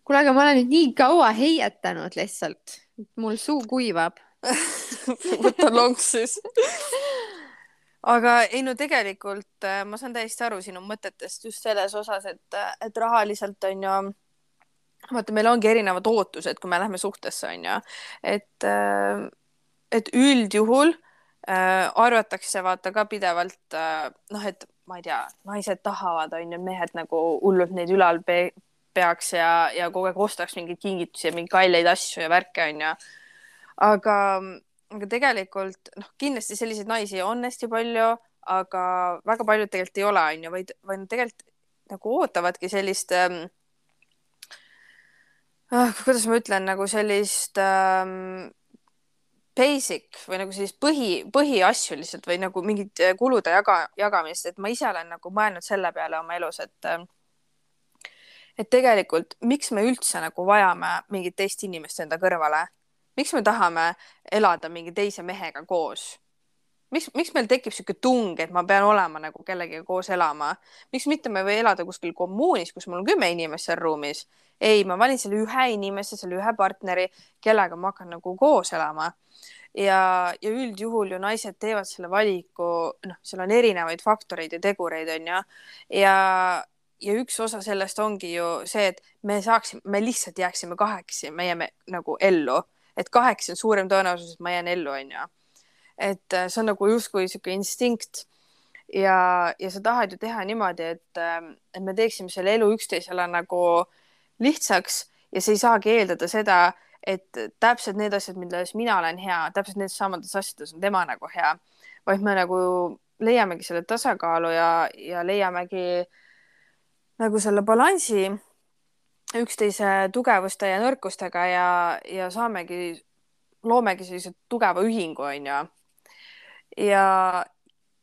kuule, aga ma olen nüüd nii kaua heietanud lihtsalt, mul suu kuivab. Võta lonks siis aga ei no tegelikult äh, ma saan täiesti aru sinu mõtetest just selles osas, et, et rahaliselt on ju, vaata, meil ongi erinevad ootused, kui me lähme suhtesse, on ju, et, äh, et üldjuhul äh, arvatakse vaata ka pidevalt äh, noh, et ma ei tea, naised tahavad, on ju, mehed nagu hullult neid ülal pe peaks ja, ja kogu aeg ostaks mingeid kingitusi ja mingeid kalleid asju ja värke, on ju. aga aga tegelikult noh, kindlasti selliseid naisi on hästi palju, aga väga paljud tegelikult ei ole, onju, vaid, vaid tegelikult nagu ootavadki sellist ähm,, ah, kuidas ma ütlen, nagu sellist ähm, basic või nagu sellist põhi, põhiasju lihtsalt või nagu mingit äh, kulude jaga, jagamist, et ma ise olen nagu mõelnud selle peale oma elus, et äh, et tegelikult miks me üldse nagu vajame mingit teist inimest enda kõrvale miks me tahame elada mingi teise mehega koos? miks, miks meil tekib niisugune tung, et ma pean olema nagu kellegagi koos elama? miks mitte me või elada kuskil kommuunis, kus mul on kümme inimest seal ruumis? ei, ma valin selle ühe inimese, selle ühe partneri, kellega ma hakkan nagu koos elama. ja, ja üldjuhul ju naised teevad selle valiku, noh, seal on erinevaid faktoreid ja tegureid, on ju. ja, ja üks osa sellest ongi ju see, et me saaksime, me lihtsalt jääksime kahekesi meie me, nagu ellu et kaheksa on suurem tõenäosus, et ma jään ellu, onju. et äh, see on nagu justkui sihuke instinkt. Ja, ja sa tahad ju teha niimoodi, et, ähm, et me teeksime selle elu üksteisele nagu lihtsaks ja sa ei saagi eeldada seda, et täpselt need asjad, milles mina olen hea, täpselt need samades asjades on tema nagu hea, vaid me nagu leiamegi selle tasakaalu ja, ja leiamegi nagu selle balansi üksteise tugevuste ja nõrkustega ja, ja saamegi, loomegi sellise tugeva ühingu, onju. ja,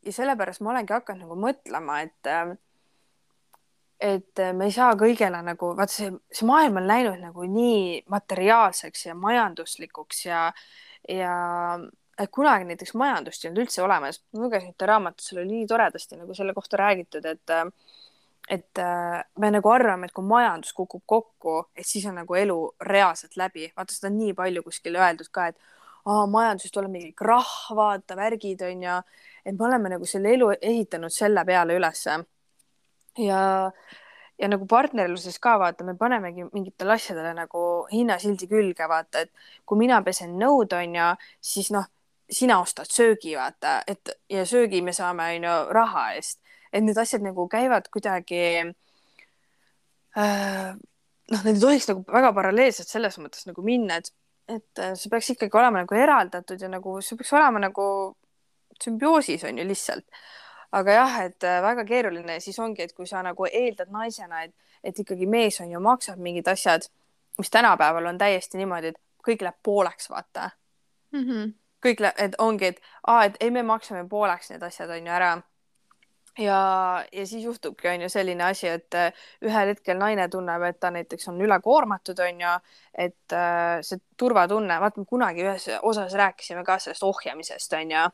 ja sellepärast ma olengi hakanud nagu mõtlema, et, et me ei saa kõigele nagu, vaata see, see maailm on läinud nagu nii materiaalseks ja majanduslikuks ja, ja et kunagi näiteks majandust ei olnud üldse olemas. ma lugesin ühte raamatut, seal oli nii toredasti nagu selle kohta räägitud, et et äh, me nagu arvame, et kui majandus kukub kokku, et siis on nagu elu reaalselt läbi. vaata, seda on nii palju kuskil öeldud ka, et aa, majanduses tuleb mingi krahh, vaata, värgid on ju, et me oleme nagu selle elu ehitanud selle peale ülesse. ja, ja nagu partnerluses ka vaata, me panemegi mingitele asjadele nagu hinnasildi külge, vaata, et kui mina pesen nõud, on ju, siis noh, sina ostad söögi, vaata, et ja söögi me saame, on ju, raha eest et need asjad nagu käivad kuidagi äh, noh, need ei tohiks nagu väga paralleelselt selles mõttes nagu minna, et, et äh, see peaks ikkagi olema nagu eraldatud ja nagu see peaks olema nagu sümbioosis on ju lihtsalt. aga jah, et äh, väga keeruline siis ongi, et kui sa nagu eeldad naisena, et, et ikkagi mees on ju, maksab mingid asjad, mis tänapäeval on täiesti niimoodi, et kõik läheb pooleks, vaata mm. -hmm. kõik, et ongi, et aa, et ei, me maksame pooleks need asjad on ju ära ja, ja siis juhtubki, on ju selline asi, et äh, ühel hetkel naine tunneb, et ta näiteks on ülekoormatud, on ju, et äh, see turvatunne, vaata, me kunagi ühes osas rääkisime ka sellest ohjamisest, on ju.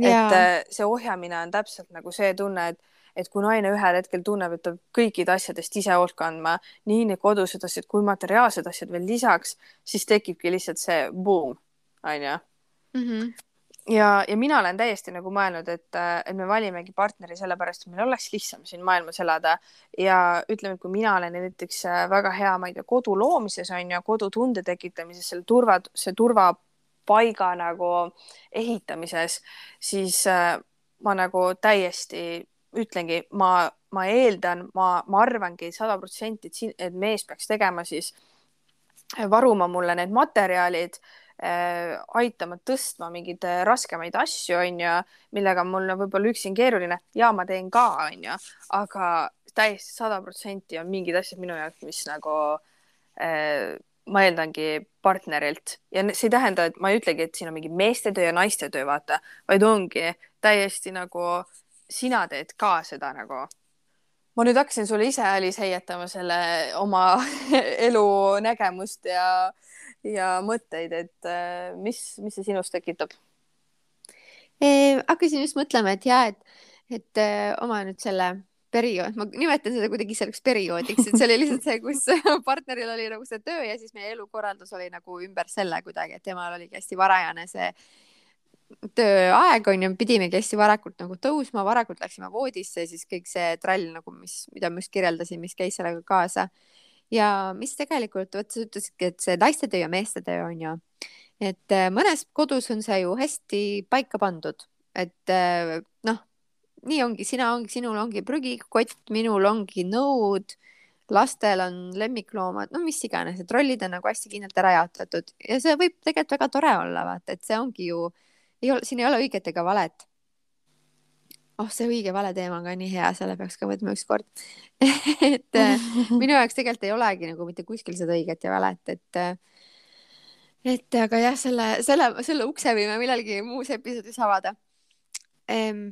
et äh, see ohjamine on täpselt nagu see tunne, et, et kui naine ühel hetkel tunneb, et ta kõikide asjadest ise hoolt kandma, nii need kodused asjad kui materiaalsed asjad veel lisaks, siis tekibki lihtsalt see buum, onju Mhm. Ja, ja mina olen täiesti nagu mõelnud, et, et me valimegi partneri sellepärast, et meil oleks lihtsam siin maailmas elada. Ja ütleme, et kui mina olen näiteks äh, väga hea, ma ei tea, kodu loomises on ju, kodutunde tekitamises, selle turva, see turvapaiga nagu ehitamises, siis äh, ma nagu täiesti ütlengi, ma, ma eeldan, ma, ma arvangi sada protsenti, et siin, et mees peaks tegema siis, varuma mulle need materjalid äh, aitama tõstma mingeid äh, raskemaid asju, onju, millega mul on võib-olla üksi on keeruline ja ma teen ka, onju, aga täiesti sada protsenti on mingid asjad minu jaoks, mis nagu äh, ma eeldangi partnerilt ja see ei tähenda, et ma ei ütlegi, et siin on mingi meeste töö ja naiste töö, vaata, vaid ongi täiesti nagu sina teed ka seda nagu. ma nüüd hakkasin sulle ise, Alice, heietama selle oma elu nägemust ja ja mõtteid, et äh, mis, mis see sinus tekitab? hakkasin just mõtlema, et ja, et, et äh, oma nüüd selle periood, ma nimetan seda kuidagi selleks perioodiks, et see oli lihtsalt see, kus partneril oli nagu see töö ja siis meie elukorraldus oli nagu ümber selle kuidagi, et temal oligi hästi varajane see tööaeg on ju, pidimegi hästi varakult nagu tõusma, varakult läksime voodisse, siis kõik see trall nagu, mis, mida ma just kirjeldasin, mis käis sellega kaasa ja mis tegelikult, vot sa ütlesidki, et see naiste töö ja meeste töö on ju, et äh, mõnes kodus on see ju hästi paika pandud, et äh, noh, nii ongi, sina ongi, sinul ongi prügikott, minul ongi nõud, lastel on lemmikloomad, no mis iganes, et rollid on nagu hästi kindlalt ära jaotatud. Ja see võib tegelikult väga tore olla, vaata, et see ongi ju, ei ole, siin ei ole õiget ega valet oh, see õige-vale teema on ka nii hea, selle peaks ka võtma ükskord et äh, minu jaoks tegelikult ei olegi nagu mitte kuskil seda õiget ja valet, et äh, et aga jah, selle, selle, selle ukse võime millalgi muus episoodis avada ehm,.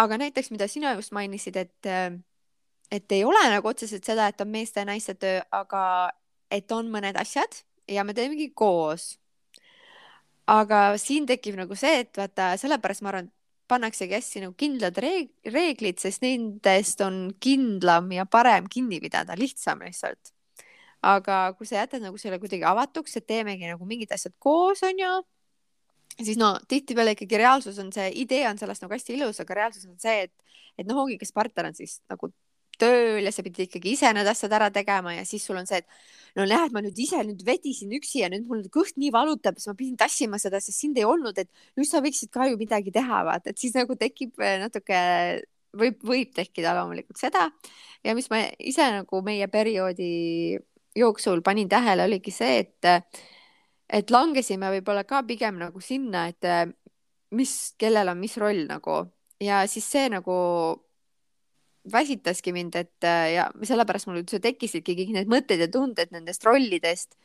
aga näiteks, mida sina just mainisid, et, äh, et ei ole nagu otseselt seda, et on meeste ja naiste töö, aga et on mõned asjad ja me teemegi koos. aga siin tekib nagu see, et vaata, sellepärast ma arvan, pannaksegi hästi nagu kindlad reeg reeglid, sest nendest on kindlam ja parem kinni pidada, lihtsam lihtsalt. aga kui sa jätad nagu selle kuidagi avatuks, et teemegi nagu mingid asjad koos, onju, siis no tihtipeale ikkagi reaalsus on see, idee on sellest nagu hästi ilus, aga reaalsus on see, et, et noh, ongi, kas partner on siis nagu tööl ja sa pidid ikkagi ise need asjad ära tegema ja siis sul on see, et no näed, ma nüüd ise nüüd vedisin üksi ja nüüd mul kõht nii valutab, siis ma pidin tassima seda, sest sind ei olnud, et nüüd sa võiksid ka ju midagi teha, vaata, et siis nagu tekib eh, natuke, võib, võib tekkida loomulikult seda. Ja mis ma ise nagu meie perioodi jooksul panin tähele, oligi see, et, et langesime võib-olla ka pigem nagu sinna, et mis, kellel on mis roll nagu. Ja siis see nagu väsitaski mind, et äh, ja sellepärast mul üldse tekkisidki kõik need mõtted ja tunded nendest rollidest.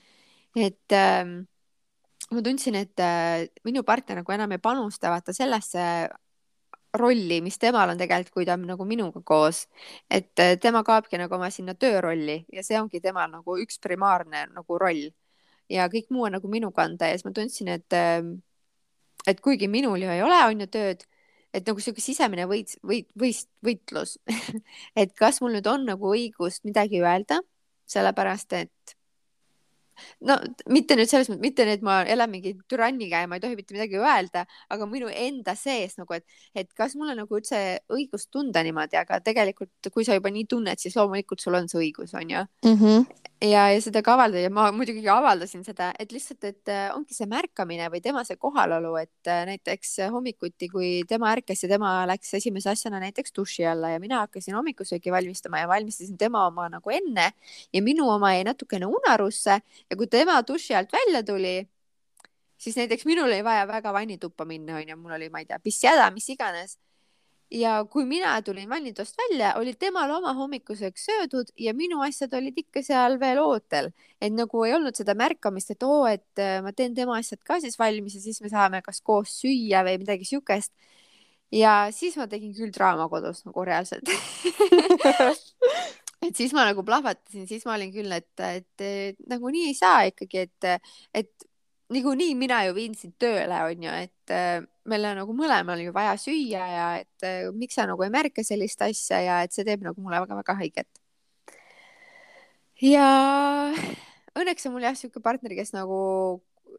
et ähm, ma tundsin, et äh, minu partner nagu enam ei panusta vaata sellesse rolli, mis temal on tegelikult, kui ta on nagu minuga koos. et äh, tema kaobki nagu oma sinna töörolli ja see ongi temal nagu üks primaarne nagu roll. ja kõik muu on nagu minu kanda ja siis ma tundsin, et, et kuigi minul ju ei ole, on ju tööd et nagu sihuke sisemine võit, võit, võist, võitlus. Et kas mul nüüd on nagu õigust midagi öelda, sellepärast et no mitte nüüd selles mõttes, mitte nüüd ma elan mingi türanniga ja ma ei tohi mitte midagi öelda, aga minu enda sees nagu, et, et kas mul on nagu üldse õigust tunda niimoodi, aga tegelikult, kui sa juba nii tunned, siis loomulikult sul on see õigus, on ju mm. -hmm. ja, ja seda ka avaldada ja ma muidugi avaldasin seda, et lihtsalt, et äh, ongi see märkamine või tema see kohalolu, et äh, näiteks hommikuti, kui tema ärkas ja tema läks esimese asjana näiteks duši alla ja mina hakkasin hommikusöögi valmistama ja valmistasin tema oma nagu enne ja minu oma jäi natukene unarusse ja kui tema duši alt välja tuli, siis näiteks minul oli vaja väga vannituppa minna, onju, mul oli, ma ei tea, pissjäda, mis iganes. ja kui mina tulin vannitoast välja, oli temal oma hommikusöök söödud ja minu asjad olid ikka seal veel ootel, et nagu ei olnud seda märkamist, et oo, et äh, ma teen tema asjad ka siis valmis ja siis me saame kas koos süüa või midagi siukest. Ja siis ma tegin küll draama kodus nagu reaalselt et siis ma nagu plahvatasin, siis ma olin küll, et, et, et nagu nii ei saa ikkagi, et, et niikuinii mina ju viin sind tööle, onju, et äh, meil on nagu mõlemal ju vaja süüa ja et äh, miks sa nagu ei märka sellist asja ja et see teeb nagu mulle väga-väga haiget. ja õnneks on mul jah sihuke partner, kes nagu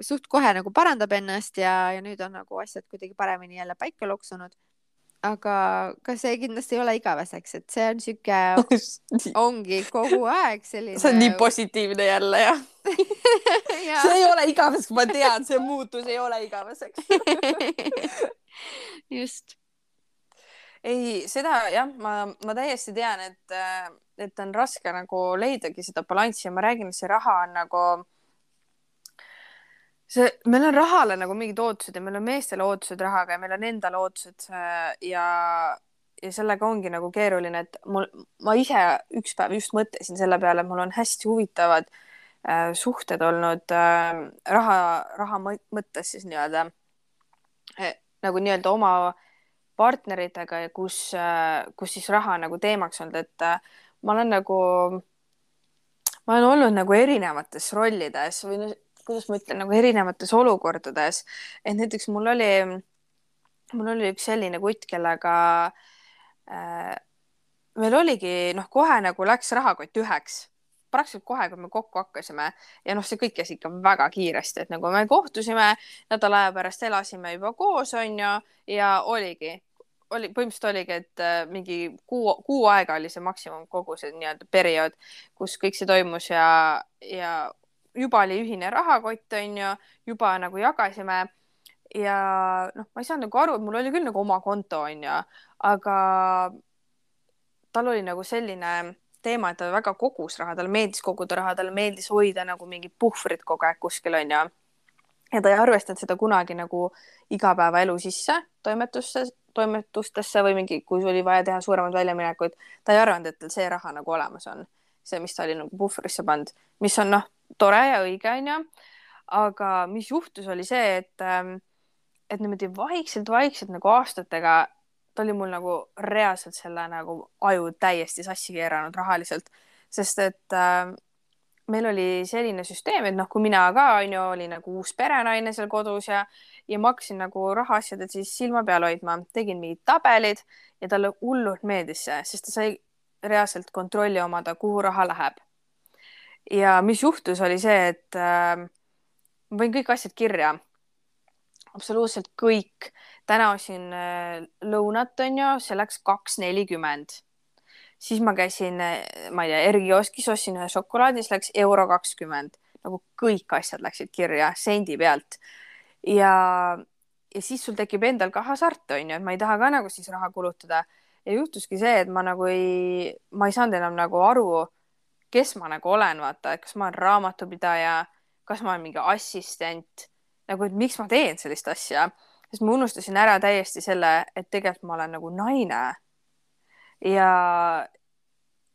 suht kohe nagu parandab ennast ja, ja nüüd on nagu asjad kuidagi paremini jälle paika loksunud. Aga ka see kindlasti ei ole igaveseks, et see on sihuke, ongi kogu aeg selline. see on nii positiivne jälle jah ja. see ei ole igaveseks, ma tean, see muutus ei ole igaveseks just. ei, seda jah, ma, ma täiesti tean, et, et on raske nagu leidagi seda balanssi ja ma räägin, et see raha on nagu see, meil on rahale nagu mingid ootused ja meil on meestele ootused rahaga ja meil on endal ootused ja, ja sellega ongi nagu keeruline, et mul, ma ise üks päev just mõtlesin selle peale, et mul on hästi huvitavad äh, suhted olnud äh, raha, raha mõttes siis nii-öelda äh, nagu nii-öelda oma partneritega ja kus äh,, kus siis raha nagu teemaks olnud, et äh, ma olen nagu, ma olen olnud nagu erinevates rollides või kuidas ma ütlen, nagu erinevates olukordades. et näiteks mul oli, mul oli üks selline kutt, kellega äh, meil oligi noh, kohe nagu läks rahakott üheks. Praktiliselt kohe, kui me kokku hakkasime. Ja noh, see kõik käis ikka väga kiiresti, et nagu me kohtusime, nädala aja pärast elasime juba koos, onju, ja oligi, oli, põhimõtteliselt oligi, et äh, mingi kuu, kuu aega oli see maksimum kogu see nii-öelda periood, kus kõik see toimus ja, ja juba oli ühine rahakott, onju, juba nagu jagasime ja noh, ma ei saanud nagu aru, et mul oli küll nagu oma konto, onju, aga tal oli nagu selline teema, et ta väga kogus raha, talle meeldis koguda raha, talle meeldis hoida nagu mingit puhvrit kogu aeg kuskil onju. ja ta ei arvestanud seda kunagi nagu igapäevaelu sisse toimetusse, toimetustesse või mingi, kui oli vaja teha suuremaid väljaminekuid, ta ei arvanud, et tal see raha nagu olemas on. see, mis ta oli nagu puhvrisse pannud, mis on noh, tore ja õige, onju. aga mis juhtus, oli see, et, ähm, et niimoodi vaikselt-vaikselt nagu aastatega ta oli mul nagu reaalselt selle nagu aju täiesti sassi keeranud rahaliselt, sest et äh, meil oli selline süsteem, et noh, kui mina ka onju olin nagu uus perenaine seal kodus ja, ja ma hakkasin nagu rahaasjadel siis silma peal hoidma, tegin mingid tabelid ja talle hullult meeldis see, sest ta sai reaalselt kontrolli omada, kuhu raha läheb ja mis juhtus, oli see, et äh, ma panin kõik asjad kirja. absoluutselt kõik. täna ostsin äh, lõunat, onju, see läks kaks nelikümmend. siis ma käisin, äh, ma ei tea, Ergi kioskis ostsin ühe šokolaadi, siis läks euro kakskümmend. nagu kõik asjad läksid kirja sendi pealt. ja, ja siis sul tekib endal ka hasart, onju, et ma ei taha ka nagu siis raha kulutada. ja juhtuski see, et ma nagu ei, ma ei saanud enam nagu aru kes ma nagu olen, vaata, kas ma olen raamatupidaja, kas ma olen mingi assistent, nagu, et miks ma teen sellist asja, sest ma unustasin ära täiesti selle, et tegelikult ma olen nagu naine. ja,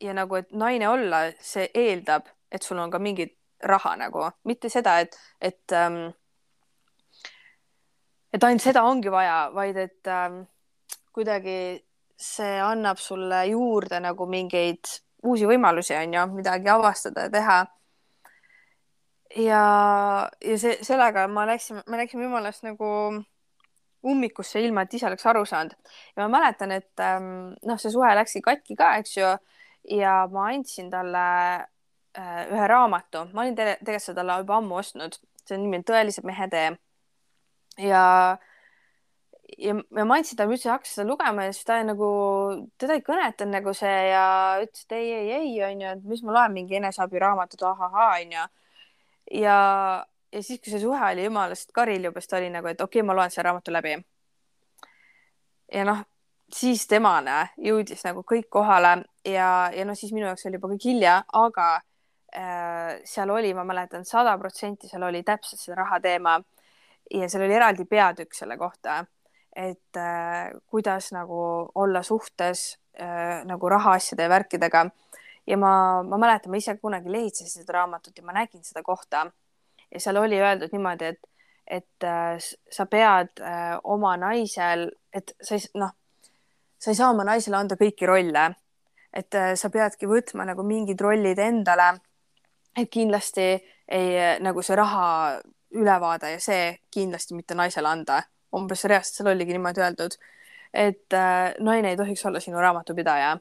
ja nagu, et naine olla, see eeldab, et sul on ka mingit raha nagu, mitte seda, et, et ähm, et ainult seda ongi vaja, vaid et ähm, kuidagi see annab sulle juurde nagu mingeid uusi võimalusi, on ju, midagi avastada ja teha. ja, ja see, sellega ma läksin, me läksime jumalast nagu ummikusse, ilma et ise oleks aru saanud. ja ma mäletan, et ähm, noh, see suhe läkski katki ka, eks ju. ja ma andsin talle äh, ühe raamatu, ma olin tegelikult seda talle juba ammu ostnud, see nimi on Tõelise mehe tee. ja ja, ja ma andsin talle, ma ütlesin, hakka seda lugema ja siis ta nagu, teda ei kõnetanud nagu see ja ütles, et ei, ei, ei, onju, et mis ma loen mingi eneseabiraamatut, ahahaa, onju. ja, ja siis, kui see suhe oli jumalast karil juba, siis ta oli nagu, et okei okay,, ma loen selle raamatu läbi. ja noh, siis temane jõudis nagu kõik kohale ja, ja noh, siis minu jaoks oli juba kõik hilja, aga äh, seal oli, ma mäletan, sada protsenti seal oli täpselt see raha teema ja seal oli eraldi peatükk selle kohta et äh, kuidas nagu olla suhtes äh, nagu rahaasjade ja värkidega. ja ma, ma mäletan, ma ise kunagi lehitsesin seda raamatut ja ma nägin seda kohta ja seal oli öeldud niimoodi, et, et äh, sa pead äh, oma naisel, et sa ei, noh, sa ei saa oma naisele anda kõiki rolle, et äh, sa peadki võtma nagu mingid rollid endale. et kindlasti ei, nagu see raha ülevaade ja see kindlasti mitte naisele anda. Umbes reaalselt seal oligi niimoodi öeldud, et äh, naine ei tohiks olla sinu raamatupidaja.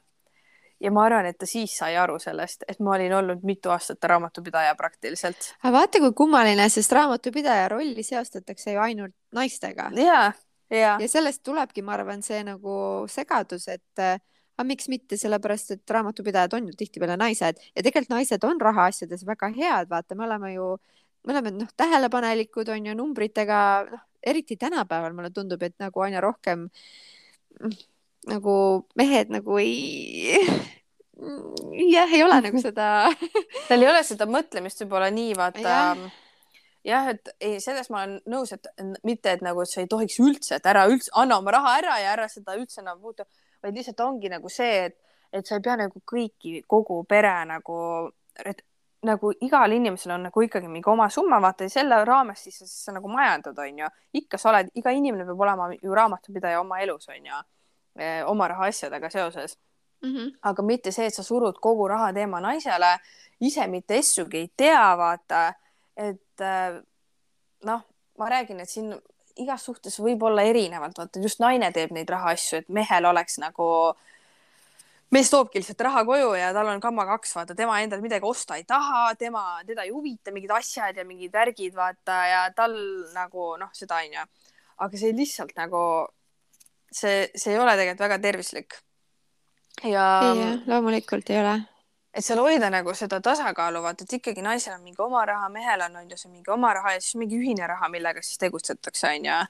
ja ma arvan, et ta siis sai aru sellest, et ma olin olnud mitu aastat raamatupidaja praktiliselt. aga vaata, kui kummaline, sest raamatupidaja rolli seostatakse ju ainult naistega. ja, ja. ja sellest tulebki, ma arvan, see nagu segadus, et äh, aga miks mitte, sellepärast et raamatupidajad on ju tihtipeale naised ja tegelikult naised on rahaasjades väga head, vaata, me oleme ju, me oleme noh, tähelepanelikud on ju numbritega, noh, eriti tänapäeval mulle tundub, et nagu aina rohkem nagu mehed nagu ei jah, ei ole nagu seda Tal ei ole seda mõtlemist võib-olla nii vaata jah, et ei, selles ma olen nõus, et mitte, et nagu et sa ei tohiks üldse, et ära üldse anna oma raha ära ja ära seda üldse enam muuta, vaid lihtsalt ongi nagu see, et, et sa ei pea nagu kõiki, kogu pere nagu, et nagu igal inimesel on nagu ikkagi mingi oma summa, vaata ja selle raames siis, siis sa nagu majandad, onju. ikka sa oled, iga inimene peab olema ju raamatupidaja oma elus, onju, eh, oma rahaasjadega seoses mm. -hmm. aga mitte see, et sa surud kogu raha teema naisele, ise mitte essugi ei tea, vaata, et eh, noh, ma räägin, et siin igas suhtes võib olla erinevalt, vaata just naine teeb neid rahaasju, et mehel oleks nagu, mees toobki lihtsalt raha koju ja tal on kamma kaks, vaata, tema endal midagi osta ei taha, tema, teda ei huvita mingid asjad ja mingid värgid, vaata, ja tal nagu noh, seda onju. aga see lihtsalt nagu, see, see ei ole tegelikult väga tervislik. ja. loomulikult ei ole et seal hoida nagu seda tasakaalu, vaata, et ikkagi naisel on mingi oma raha, mehel on, on ju see mingi oma raha ja siis mingi ühine raha, millega siis tegutsetakse, on ju.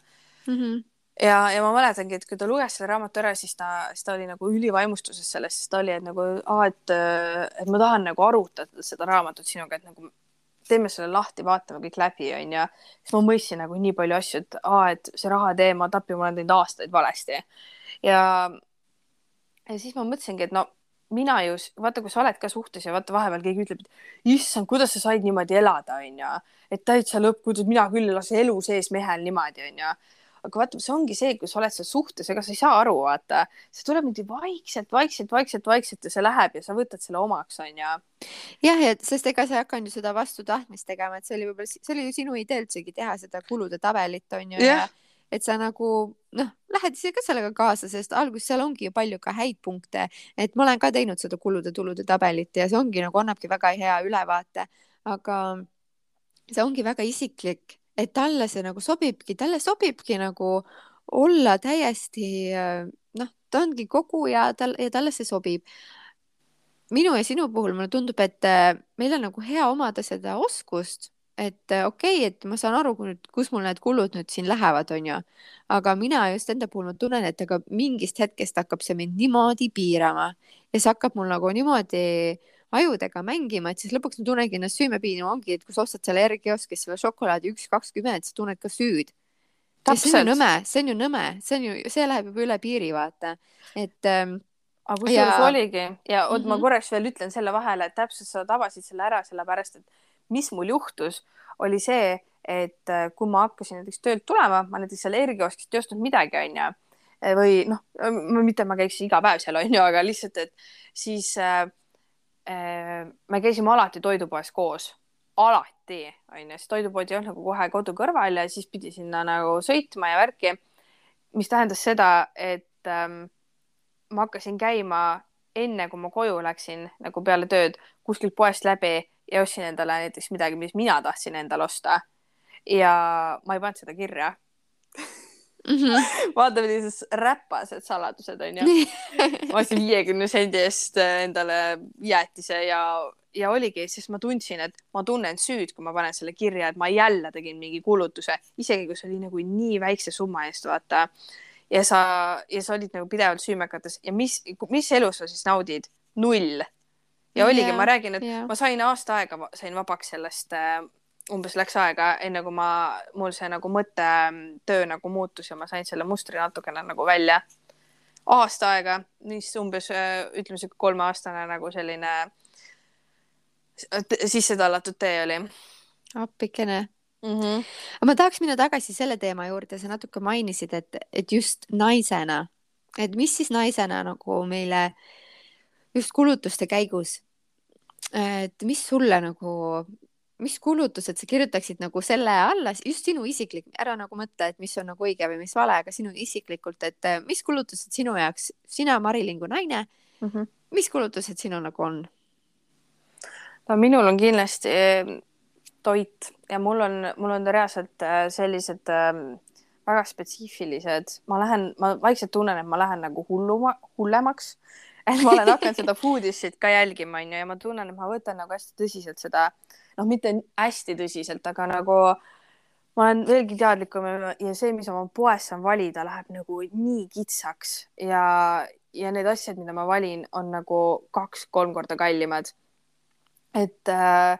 Ja, ja ma mäletangi, et kui ta luges selle raamatu ära, siis ta, siis ta oli nagu ülivaimustuses sellest, sest ta oli, et nagu, et, et ma tahan nagu arutada seda raamatut sinuga, et nagu teeme selle lahti, vaatame kõik läbi, onju. siis ma mõistsin nagu nii palju asju, et aa, et see raha teema tapib, ma olen teinud aastaid valesti. ja, ja siis ma mõtlesingi, et no mina ju, vaata, kui sa oled ka suhtes ja vaata vahepeal keegi ütleb, et issand, kuidas sa said niimoodi elada, onju, et täitsa lõpp, kuidas mina küll ei lase elu sees mehel niimoodi, onju. Aga vaata, see ongi see, kui sa oled seal suhtes, ega sa ei saa aru, vaata, see tuleb niimoodi vaikselt, vaikselt, vaikselt, vaikselt ja see läheb ja sa võtad selle omaks, onju. jah, ja sest ega sa ei hakanud ju seda vastu tahtmist tegema, et see oli võib-olla, see oli ju sinu idee üldsegi teha seda kulude tabelit, onju yeah. ja et sa nagu noh, lähed ise ka sellega kaasa, sest alguses seal ongi ju palju ka häid punkte, et ma olen ka teinud seda kulude-tulude tabelit ja see ongi nagu annabki väga hea ülevaate, aga see ongi väga isiklik, et talle see nagu sobibki, talle sobibki nagu olla täiesti noh, ta ongi kogu ja tal ja talle see sobib. minu ja sinu puhul mulle tundub, et meil on nagu hea omada seda oskust et äh, okei okay,, et ma saan aru, kus mul need kulud nüüd siin lähevad, onju. aga mina just enda puhul ma tunnen, et aga mingist hetkest hakkab see mind niimoodi piirama ja see hakkab mul nagu niimoodi ajudega mängima, et siis lõpuks ma tunnengi ennast süümepiinima, ongi, et kui sa ostad selle R-kioskis selle šokolaadi üks kakskümmend, sa tunned ka süüd. see on ju nõme, see on ju nõme, see on ju, see läheb juba üle piiri, vaata, et ähm, aga kusjuures ja... oligi ja oot mm, -hmm. ma mhm. korraks veel ütlen selle vahele, et täpselt sa tabasid selle ära, sellepärast et mis mul juhtus, oli see, et äh, kui ma hakkasin näiteks töölt tulema, ma näiteks seal ergioskist ei ostnud midagi, onju. või noh, mitte ma käiks iga päev seal, onju, aga lihtsalt, et siis äh, me käisime alati toidupoes koos, alati, onju, sest toidupood ei olnud nagu kohe kodu kõrval ja siis pidi sinna nagu sõitma ja värki. mis tähendas seda, et ähm, ma hakkasin käima enne, kui ma koju läksin nagu peale tööd kuskilt poest läbi ja ostsin endale näiteks midagi, mis mina tahtsin endale osta. ja ma ei pannud seda kirja mm. -hmm. vaata, millised räpased saladused on ju. ma ostsin viiekümne sendi eest endale jäätise ja, ja oligi, siis ma tundsin, et ma tunnen süüd, kui ma panen selle kirja, et ma jälle tegin mingi kulutuse, isegi kui see oli nagu nii väikse summa eest, vaata. ja sa, ja sa olid nagu pidevalt süümekates ja mis, mis elu sa siis naudid? null ja oligi yeah,, ma räägin, et yeah. ma sain aasta aega, sain vabaks sellest äh, umbes läks aega, enne kui ma, mul see nagu mõttetöö nagu muutus ja ma sain selle mustri natukene nagu välja. aasta aega, mis umbes äh, ütleme sihuke kolmeaastane nagu selline sisse tallatud tee oli. appikene mm. -hmm. ma tahaks minna tagasi selle teema juurde, sa natuke mainisid, et, et just naisena, et mis siis naisena nagu meile just kulutuste käigus. et mis sulle nagu mis kulutused sa kirjutaksid nagu selle alla, just sinu isiklik, ära nagu mõtle, et mis on nagu õige või mis vale, aga sinu isiklikult, et äh, mis kulutused sinu jaoks, sina, Mari-Liin kui naine mm, -hmm. mis kulutused sinul nagu on? no minul on kindlasti äh, toit ja mul on, mul on reaalselt äh, sellised ähm, väga spetsiifilised, ma lähen, ma vaikselt tunnen, et ma lähen nagu hulluma, hullemaks. et ma olen hakanud seda foodish'it ka jälgima, onju, ja ma tunnen, et ma võtan nagu hästi tõsiselt seda äh, noh, mitte hästi tõsiselt, aga nagu ma olen veelgi teadlikum ja see, mis oma poes saan valida, läheb nagu nii kitsaks ja, ja need asjad, mida ma valin, on nagu kaks-kolm korda kallimad. et äh,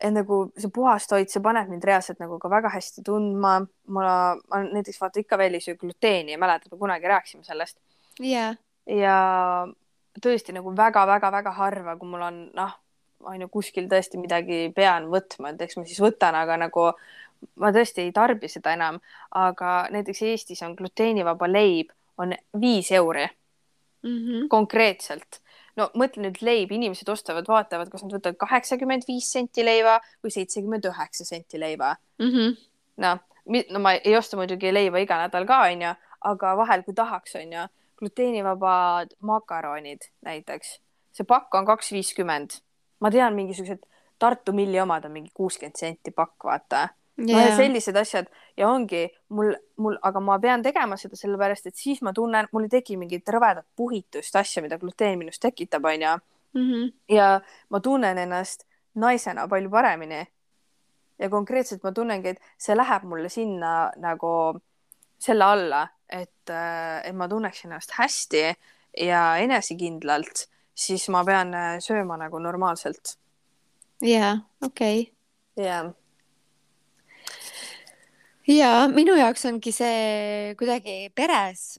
et nagu see puhas toit, see paneb mind reaalselt nagu ka väga hästi tundma. ma, ma näiteks vaata ikka veel ei söö gluteeni ja mäletad, me kunagi rääkisime sellest yeah.. ja tõesti nagu väga-väga-väga harva, kui mul on noh, on ju kuskil tõesti midagi pean võtma, et eks ma siis võtan, aga nagu ma tõesti ei tarbi seda enam, aga näiteks Eestis on gluteenivaba leib on viis euri mm -hmm. konkreetselt. no mõtle nüüd leib, inimesed ostavad, vaatavad, kas nad võtavad kaheksakümmend viis senti leiva või seitsekümmend üheksa senti leiva. Mm -hmm.. noh, no ma ei osta muidugi leiva iga nädal ka onju, aga vahel, kui tahaks, onju, gluteenivabad makaronid näiteks, see pakk on kaks viiskümmend ma tean mingisugused Tartu Milli omad on mingi kuuskümmend senti pakk, vaata yeah.. no ja sellised asjad ja ongi mul, mul, aga ma pean tegema seda sellepärast, et siis ma tunnen, mul ei teki mingit rõvedat puhitust, asja, mida gluteen minus tekitab, onju. Mhm. ja ma tunnen ennast naisena palju paremini. ja konkreetselt ma tunnengi, et see läheb mulle sinna nagu selle alla, et, et ma tunneksin ennast hästi ja enesekindlalt siis ma pean äh, sööma nagu normaalselt. jaa, okei jaa. ja minu jaoks ongi see kuidagi peres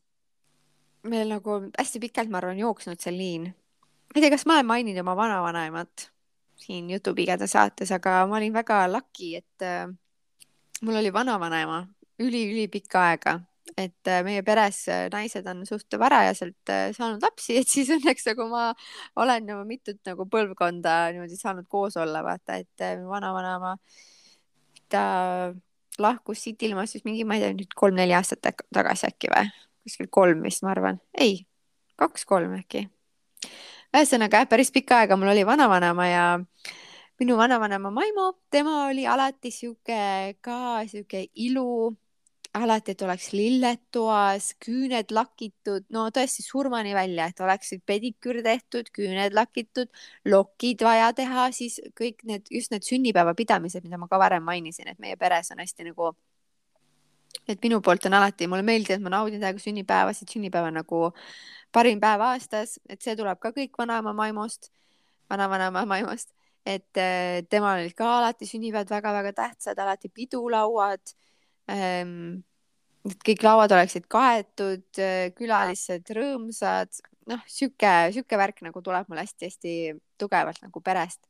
meil nagu hästi pikalt, ma arvan, jooksnud see liin. ma ei tea, kas ma olen maininud oma vanavanaemat siin Jutupigede saates, aga ma olin väga lucky, et äh, mul oli vanavanaema üli-ülipikka aega et äh, meie peres äh, naised on suht varajaselt äh, saanud lapsi, et siis õnneks nagu ma olen juba mitut nagu põlvkonda niimoodi saanud koos olla, vaata, et vanavanaema, ta lahkus siit ilmast siis mingi, ma ei tea, nüüd kolm-neli aastat tagasi äkki või, kuskil kolm vist, ma arvan, ei, kaks-kolm äkki. ühesõnaga jah, päris pikka aega mul oli vanavanem ja minu vanavanema Maimo, tema oli alati sihuke ka sihuke ilu alati, et oleks lilled toas, küüned lakitud, no tõesti surmani välja, et oleksid pediküür tehtud, küüned lakitud, lokid vaja teha, siis kõik need, just need sünnipäevapidamised, mida ma ka varem mainisin, et meie peres on hästi nagu, et minu poolt on alati, mulle meeldib, et ma naudin täiega sünnipäevasid, sünnipäev on nagu parim päev aastas, et see tuleb ka kõik vanaema Maimost, vanavanaema Maimost, et eh, temal olid ka alati sünnipäevad väga-väga tähtsad, alati pidulauad et kõik lauad oleksid kaetud, külalised rõõmsad, noh, sihuke, sihuke värk nagu tuleb mul hästi-hästi tugevalt nagu perest.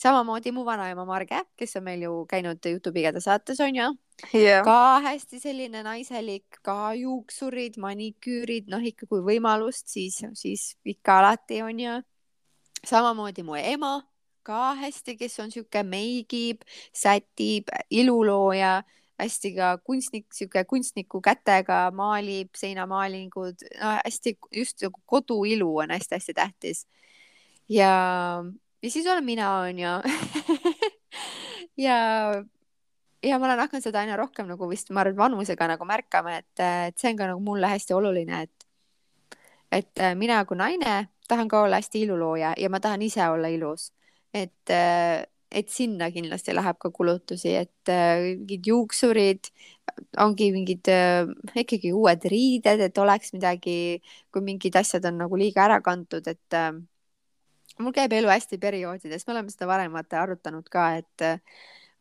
samamoodi mu vanaema Marge, kes on meil ju käinud Jutupigede saates, on ju yeah., ka hästi selline naiselik, ka juuksurid, maniküürid, noh, ikka kui võimalust, siis, siis ikka alati on ju. samamoodi mu ema ka hästi, kes on sihuke meigib, sätib, ilulooja hästi ka kunstnik, sihuke kunstniku kätega maalib seinamaalingud no,, hästi just nagu koduilu on hästi-hästi tähtis. ja, ja siis olen mina, onju ja, ja ma olen hakanud seda aina rohkem nagu vist, ma arvan, vanusega nagu märkama, et, et see on ka nagu mulle hästi oluline, et, et mina kui naine tahan ka olla hästi ilulooja ja ma tahan ise olla ilus. et et sinna kindlasti läheb ka kulutusi, et äh, mingid juuksurid, ongi mingid äh, ikkagi uued riided, et oleks midagi, kui mingid asjad on nagu liiga ära kantud, et äh, mul käib elu hästi perioodides, me oleme seda varem vaata arutanud ka, et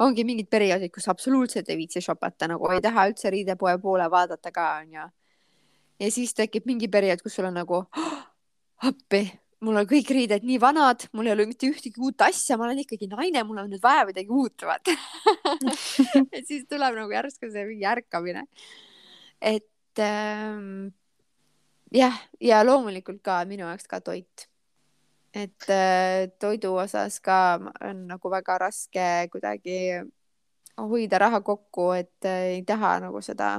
ongi mingid perioodid, kus absoluutselt ei viitsi shopata, nagu ei taha üldse riidepoe poole vaadata ka onju. ja siis tekib mingi periood, kus sul on nagu oh, appi mul on kõik riided nii vanad, mul ei ole mitte ühtegi uut asja, ma olen ikkagi naine, mul on nüüd vaja midagi uut, vaata et siis tuleb nagu järsku see mingi ärkamine. et ähm, jah, ja loomulikult ka minu jaoks ka toit. et äh, toidu osas ka on nagu väga raske kuidagi hoida raha kokku, et äh, ei taha nagu seda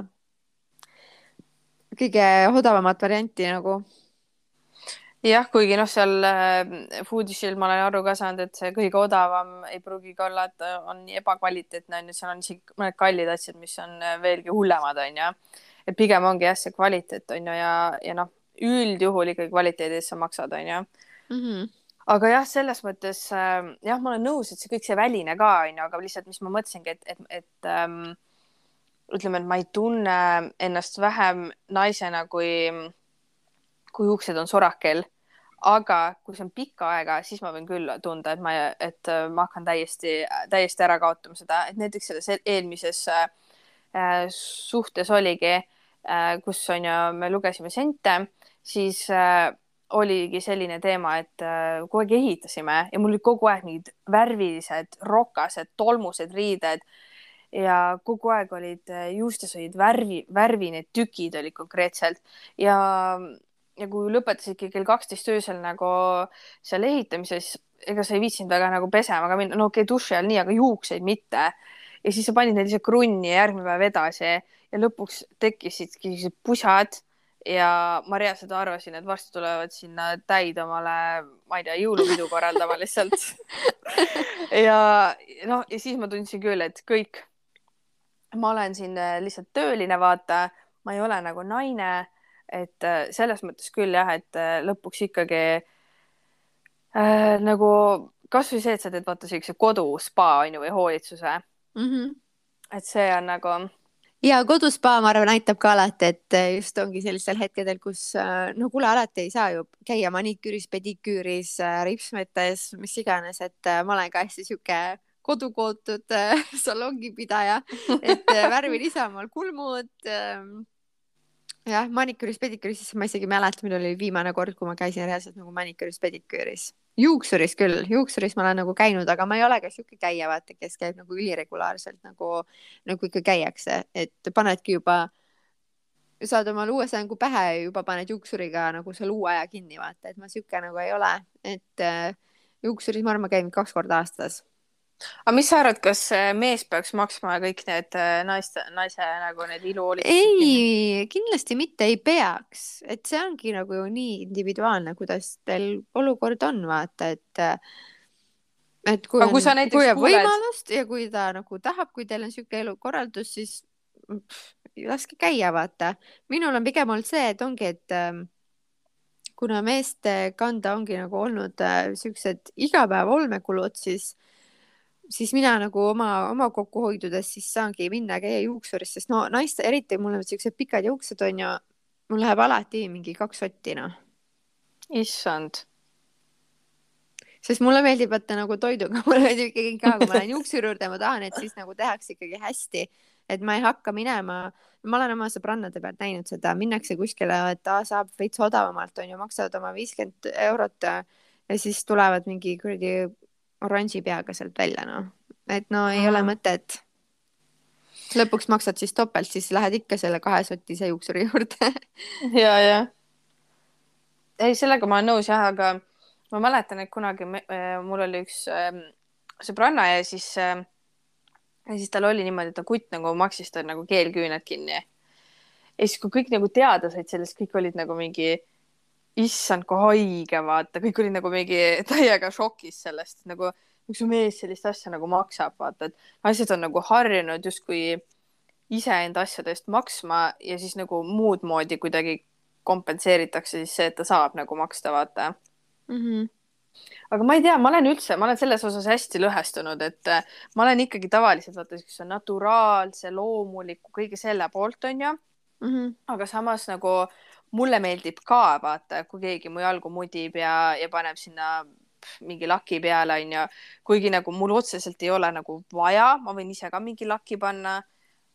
kõige odavamat varianti nagu jah, kuigi noh, seal äh, Foodishil ma olen aru ka saanud, et see kõige odavam ei pruugigi olla, et on nii ebakvaliteetne onju, seal on isegi mõned kallid asjad, mis on äh, veelgi hullemad onju. et pigem ongi jah, see kvaliteet onju ja, ja noh, üldjuhul ikkagi kvaliteedi eest sa maksad onju mm. -hmm. aga jah, selles mõttes äh, jah, ma olen nõus, et see kõik see väline ka onju, aga lihtsalt, mis ma mõtlesingi, et, et, et ähm, ütleme, et ma ei tunne ennast vähem naisena kui kui uksed on sorakel. aga kui see on pikka aega, siis ma võin küll tunda, et ma, et äh, ma hakkan täiesti, täiesti ära kaotama seda, et näiteks selles eelmises äh, suhtes oligi äh,, kus on ju, me lugesime sente, siis äh, oligi selline teema, et äh, kogu aeg ehitasime ja mul olid kogu aeg mingid värvilised, rokased, tolmused riided ja kogu aeg olid äh, juustes olid värvi, värvi need tükid olid konkreetselt ja ja kui lõpetasidki kell kaksteist öösel nagu seal ehitamises, ega sa ei viitsinud väga nagu pesema ka minna, no okei okay,, duši all nii, aga juukseid mitte. ja siis sa panid need lihtsalt krunni ja järgmine päev edasi ja lõpuks tekkisidki sellised pusad ja ma reaalselt arvasin, et varsti tulevad sinna täid omale, ma ei tea, jõulupidu korraldama lihtsalt. Ja noh, ja siis ma tundsin küll, et kõik, ma olen siin lihtsalt tööline, vaata, ma ei ole nagu naine et äh, selles mõttes küll jah, et äh, lõpuks ikkagi äh, nagu kasvõi see, et sa teed vaata siukse koduspa on ju või hoolitsuse mm. -hmm. et see on nagu. ja koduspa, ma arvan, aitab ka alati, et äh, just ongi sellistel hetkedel, kus no kuule, alati ei saa ju käia maniküüris, pediküüris, ripsmetes, mis iganes, et ma olen ka hästi sihuke kodukootud salongipidaja, et värvin ise omal kulmud ähm, jah, maniküüris, pediküüris, siis ma isegi ei mäleta, millal oli viimane kord, kui ma käisin reaalselt nagu maniküüris, pediküüris. juuksuris küll, juuksuris ma olen nagu käinud, aga ma ei ole ka sihuke käija, vaata, kes käib nagu üliregulaarselt nagu, nagu ikka käiakse, et panedki juba, saad omale uue sängu pähe ja juba paned juuksuriga nagu selle uue aja kinni, vaata, et ma sihuke nagu ei ole, et äh, juuksuris ma arvan, ma käin kaks korda aastas aga mis sa arvad, kas mees peaks maksma kõik need äh, naiste, naise nagu need iluhoolitused? ei, kindlasti mitte ei peaks, et see ongi nagu ju nii individuaalne, kuidas teil olukord on, vaata, et et kui, kui, on, kui jääb kuuled... võimalust ja kui ta nagu tahab, kui teil on niisugune elukorraldus, siis pff, laske käia, vaata. minul on pigem olnud see, et ongi, et ähm, kuna meeste kanda ongi nagu olnud äh, siuksed igapäeva olmekulud, siis siis mina nagu oma, oma kokkuhoidudes siis saangi minna käia juuksuris, sest no naiste, eriti mul on siuksed pikad juuksed on ju, mul läheb alati mingi kaks sotti noh. issand. sest mulle meeldib vaata nagu toiduga, mulle meeldib ikkagi ka, kui ma lähen juuksuri juurde, ma tahan, et siis nagu tehakse ikkagi hästi, et ma ei hakka minema, ma olen oma sõbrannade pealt näinud seda, minnakse kuskile, et aa, saab veits odavamalt on ju, maksavad oma viiskümmend eurot ja siis tulevad mingi kuradi oranži peaga sealt välja, noh. et no ei Aha. ole mõtet. lõpuks maksad siis topelt, siis lähed ikka selle kahesotise juuksuri juurde ja, ja. ei, sellega ma olen nõus jah, aga ma mäletan, et kunagi me, äh, mul oli üks äh, sõbranna ja siis äh, ja siis tal oli niimoodi, et ta kutt nagu maksis tal nagu keelküüned kinni. ja siis, kui kõik nagu teada said sellest, kõik olid nagu mingi issand, kui haige, vaata, kõik olid nagu mingi täiega šokis sellest, nagu miks su mees sellist asja nagu maksab, vaata, et naised on nagu harjunud justkui iseenda asjade eest maksma ja siis nagu muud moodi kuidagi kompenseeritakse siis see, et ta saab nagu maksta, vaata mm. -hmm aga ma ei tea, ma olen üldse, ma olen selles osas hästi lõhestunud, et äh, ma olen ikkagi tavaliselt vaata siukse naturaalse, loomuliku, kõige selle poolt onju mm. -hmm. aga samas nagu mulle meeldib ka vaata, kui keegi mu jalgu mudib ja, ja paneb sinna mingi laki peale, onju. kuigi nagu mul otseselt ei ole nagu vaja, ma võin ise ka mingi laki panna.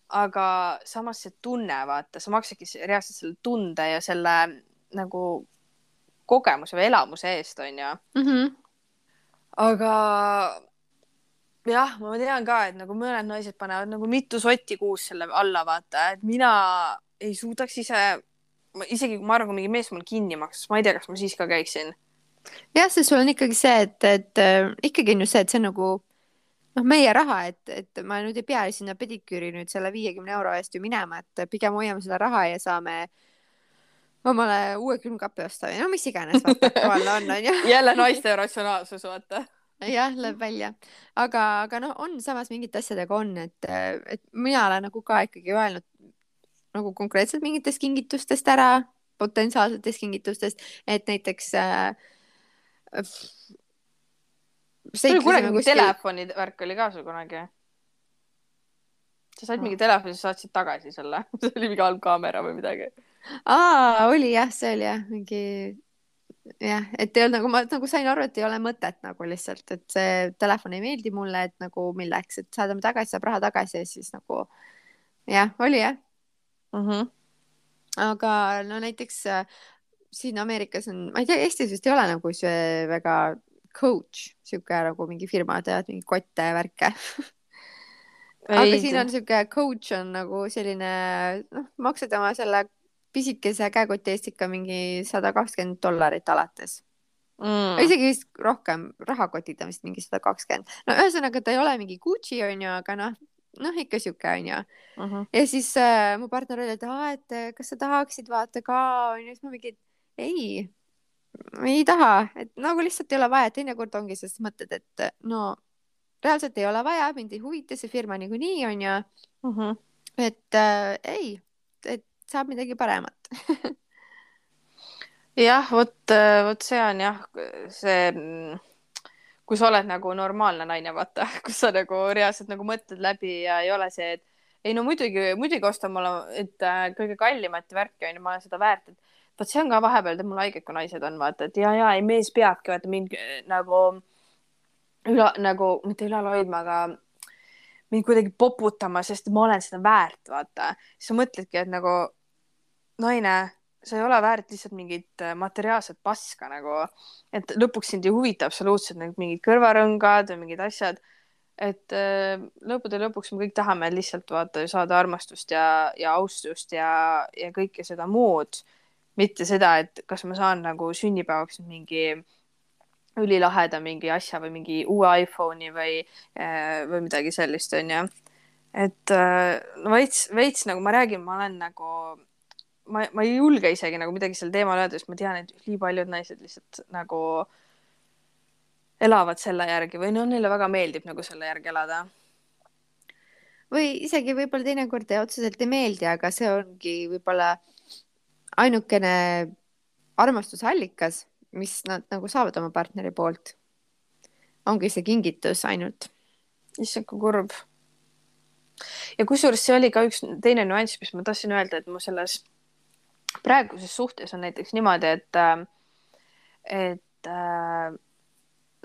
aga samas see tunne, vaata, sa maksadki reaalselt selle tunde ja selle nagu kogemuse või elamuse eest, onju mm. -hmm. aga jah, ma tean ka, et nagu mõned naised panevad nagu mitu sotti kuus selle alla, vaata, et mina ei suudaks ise isegi kui ma arvan, kui mingi mees mul kinni maksaks, ma ei tea, kas ma siis ka käiksin. jah, sest sul on ikkagi see, et, et äh, ikkagi on ju see, et see on nagu noh, meie raha, et, et ma nüüd ei pea sinna pediküüri nüüd selle viiekümne euro eest ju minema, et pigem hoiame seda raha ja saame omale uue külmkapi osta või no mis iganes vaata aktuaalne on, onju. jälle naiste ratsionaalsus, vaata. jah, lööb välja, aga, aga noh, on samas mingite asjadega on, et, et mina olen nagu ka ikkagi öelnud nagu konkreetselt mingitest kingitustest ära, potentsiaalsetest kingitustest, et näiteks äh,. sul oli kunagi mingi telefoni värk oli ka sul kunagi? sa said mingi telefoni, sa saatsid tagasi selle, see oli mingi halb kaamera või midagi. aa, oli jah, see oli jah, mingi jah, et ei olnud nagu ma nagu sain aru, et ei ole mõtet nagu lihtsalt, et see telefon ei meeldi mulle, et nagu milleks, et saadame tagasi, saab raha tagasi ja siis nagu jah, oli jah, Mhm. aga no näiteks äh, siin Ameerikas on, ma ei tea, Eestis vist ei ole nagu see väga coach, sihuke nagu mingi firma teevad mingi kotte ja värke. aga siin on sihuke coach on nagu selline, noh, maksad oma selle pisikese käekoti eest ikka mingi sada kakskümmend dollarit alates. mm.. isegi vist rohkem, rahakotid on vist mingi sada kakskümmend. no ühesõnaga, ta ei ole mingi Gucci onju, aga noh, noh ikka sihuke onju. Mm -hmm. ja siis äh, mu partner oli, et aa, et äh, kas sa tahaksid vaata ka onju, siis ma mingi, ei, ei taha, et nagu lihtsalt ei ole vaja, teinekord ongi selles mõtted, et äh, no reaalselt ei ole vaja, mind ei huvita see firma niikuinii onju, Mm -hmm. et äh, ei, et saab midagi paremat. jah, vot, vot see on jah, see, kui sa oled nagu normaalne naine, vaata, kus sa nagu reaalselt nagu mõtled läbi ja ei ole see, et ei no muidugi, muidugi ostan mulle, et äh, kõige kallimat värki onju, ma olen seda väärt, et vot see on ka vahepeal teeb mulle haiget, kui naised on vaata, et ja, ja ei mees peabki vaata mind äh, nagu üle nagu mitte ülal hoidma, aga mind kuidagi poputama, sest ma olen seda väärt, vaata. siis sa mõtledki, et nagu naine, sa ei ole väärt lihtsalt mingit äh, materiaalset paska nagu, et lõpuks sind ei huvita absoluutselt need mingid kõrvarõngad või mingid asjad. et äh, lõppude lõpuks me kõik tahame lihtsalt vaata ju saada armastust ja, ja austust ja, ja kõike seda muud. mitte seda, et kas ma saan nagu sünnipäevaks mingi ülilaheda mingi asja või mingi uue iPhone'i või, või midagi sellist, onju. et äh, veits, veits nagu ma räägin, ma olen nagu, ma, ma ei julge isegi nagu midagi sel teemal öelda, sest ma tean, et nii paljud naised lihtsalt nagu elavad selle järgi või no neile väga meeldib nagu selle järgi elada. või isegi võib-olla teinekord ei otseselt ei meeldi, aga see ongi võib-olla ainukene armastusallikas, mis nad nagu saavad oma partneri poolt. ongi see kingitus ainult. issand, kui kurb. ja kusjuures see oli ka üks teine nüanss, mis ma tahtsin öelda, et mu selles praeguses suhtes on näiteks niimoodi, et, et äh,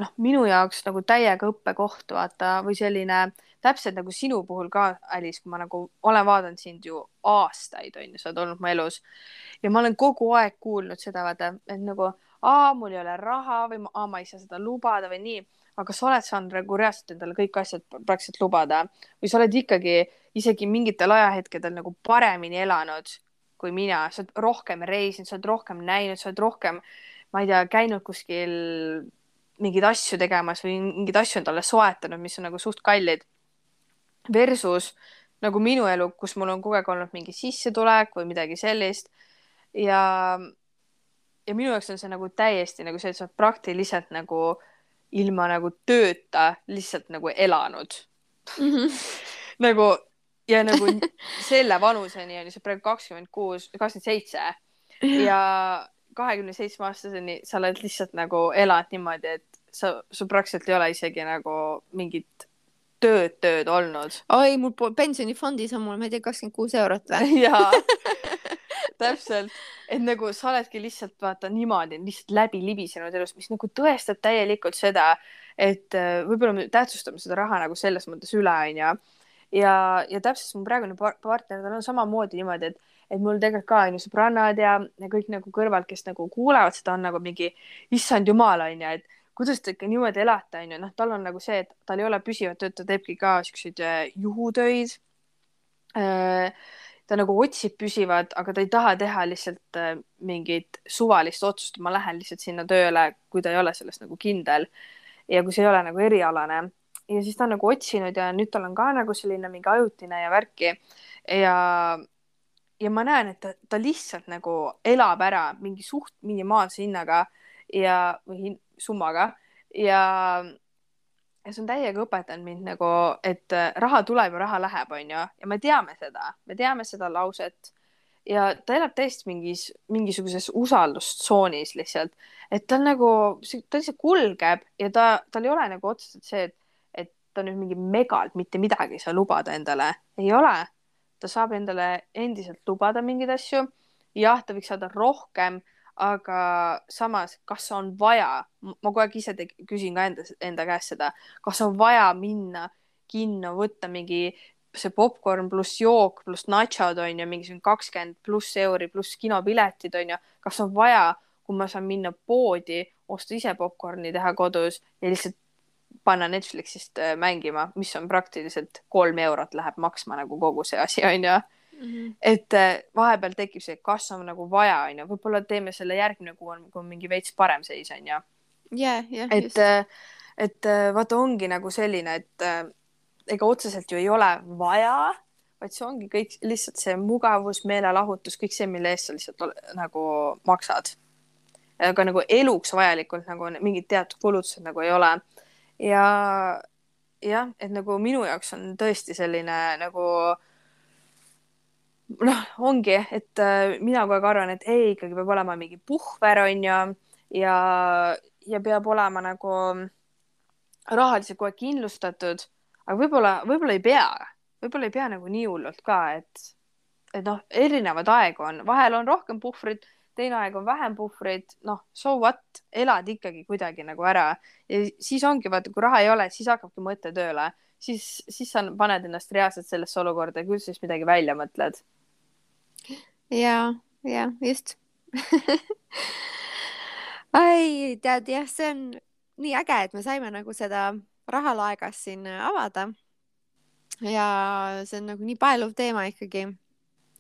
noh, minu jaoks nagu täiega õppekoht, vaata, või selline täpselt nagu sinu puhul ka, Alice, kui ma nagu olen vaadanud sind ju aastaid, on ju, sa oled olnud mu elus. Ja ma olen kogu aeg kuulnud seda, vaata, et nagu aa, mul ei ole raha või aa, ma ei saa seda lubada või nii, aga sa oled saanud nagu reaalselt endale kõik asjad praktiliselt lubada. Või sa oled ikkagi isegi mingitel ajahetkedel nagu paremini elanud kui mina, sa oled rohkem reisinud, sa oled rohkem näinud, sa oled rohkem, ma ei tea, käinud kuskil mingeid asju tegemas või mingeid asju endale soetanud, mis on nagu suht kallid. Versus nagu minu elu, kus mul on kogu aeg olnud mingi sissetulek või midagi sellist. Ja, ja minu jaoks on see nagu täiesti nagu see, et sa oled praktiliselt nagu ilma nagu tööta lihtsalt nagu elanud. Nagu ja nagu selle vanuseni on ju see praegu kakskümmend kuus, kakskümmend seitse ja kahekümne seitsme aastaseni sa oled lihtsalt nagu elad niimoodi, et sa, sul praktiliselt ei ole isegi nagu mingit tööd, tööd olnud. oi, mul pensionifondis on mul, ma ei tea, kakskümmend kuus eurot või? jaa, täpselt, et nagu sa oledki lihtsalt vaata niimoodi lihtsalt läbi libisenud elus, mis nagu tõestab täielikult seda, et äh, võib-olla me tähtsustame seda raha nagu selles mõttes üle, onju. ja, ja täpselt mu praegune par- partner, tal on samamoodi niimoodi, et, et mul tegelikult ka onju sõbrannad ja, ja kõik nagu kõrvalt, kes nagu kuulevad seda, on nagu mingi issand jumal onju, et kuidas te ikka niimoodi elate, onju, noh, tal on nagu see, et tal ei ole püsivat tööd, ta teebki ka siukseid äh, juhutöid. ta nagu otsib püsivat, aga ta ei taha teha lihtsalt äh, mingit suvalist otsust, ma lähen lihtsalt sinna tööle, kui ta ei ole selles nagu kindel. ja kui see ei ole nagu erialane ja siis ta on nagu otsinud ja nüüd tal on ka nagu selline mingi ajutine ja värki. Ja ja ma näen, et ta, ta lihtsalt nagu elab ära mingi suht minimaalse hinnaga ja, või hin, summaga. Ja, ja see on täiega õpetanud mind nagu, et raha tuleb ja raha läheb, onju, ja me teame seda, me teame seda lauset. Ja ta elab täiesti mingis, mingisuguses usaldustsoonis lihtsalt, et ta on nagu, ta lihtsalt kulgeb ja ta, tal ei ole nagu otseselt see, et ta nüüd mingi megalt mitte midagi ei saa lubada endale, ei ole. Ta saab endale endiselt lubada mingeid asju. jah, ta võiks saada rohkem, aga samas, kas on vaja, ma kogu aeg ise küsin ka enda, enda käest seda, kas on vaja minna kinno, võtta mingi see popkorn pluss jook pluss nachod on ju, mingisugune kakskümmend pluss euri pluss kinopiletid on ju, kas on vaja, kui ma saan minna poodi, osta ise popkorni, teha kodus ja lihtsalt panna Netflixist äh, mängima, mis on praktiliselt kolm eurot läheb maksma nagu kogu see asi onju mm. -hmm. et äh, vahepeal tekib see, kas on nagu vaja onju, võib-olla teeme selle järgmine kuu on, kui on mingi veits parem seis onju. et, äh, et vaata, ongi nagu selline, et ega otseselt ju ei ole vaja, vaid see ongi kõik lihtsalt see mugavus, meelelahutus, kõik see, mille eest sa lihtsalt nagu maksad. aga nagu eluks vajalikult nagu mingid teatud kulutused nagu ei ole ja jah, et nagu minu jaoks on tõesti selline nagu noh, ongi, et äh, mina kogu aeg arvan, et ei, ikkagi peab olema mingi puhver, on ju, ja, ja peab olema nagu rahaliselt kogu aeg kindlustatud, aga võib-olla, võib-olla ei pea, võib-olla ei pea nagu nii hullult ka, et, et noh, erinevad aegu on, vahel on rohkem puhvrit teine aeg on vähem puhvreid, noh, so what, elad ikkagi kuidagi nagu ära ja siis ongi vaata, kui raha ei ole, siis hakkabki mõte tööle, siis, siis sa paned ennast reaalselt sellesse olukorda ja küll siis midagi välja mõtled. ja, ja just ai, tead jah, see on nii äge, et me saime nagu seda rahalaegast siin avada. ja see on nagu nii paeluv teema ikkagi.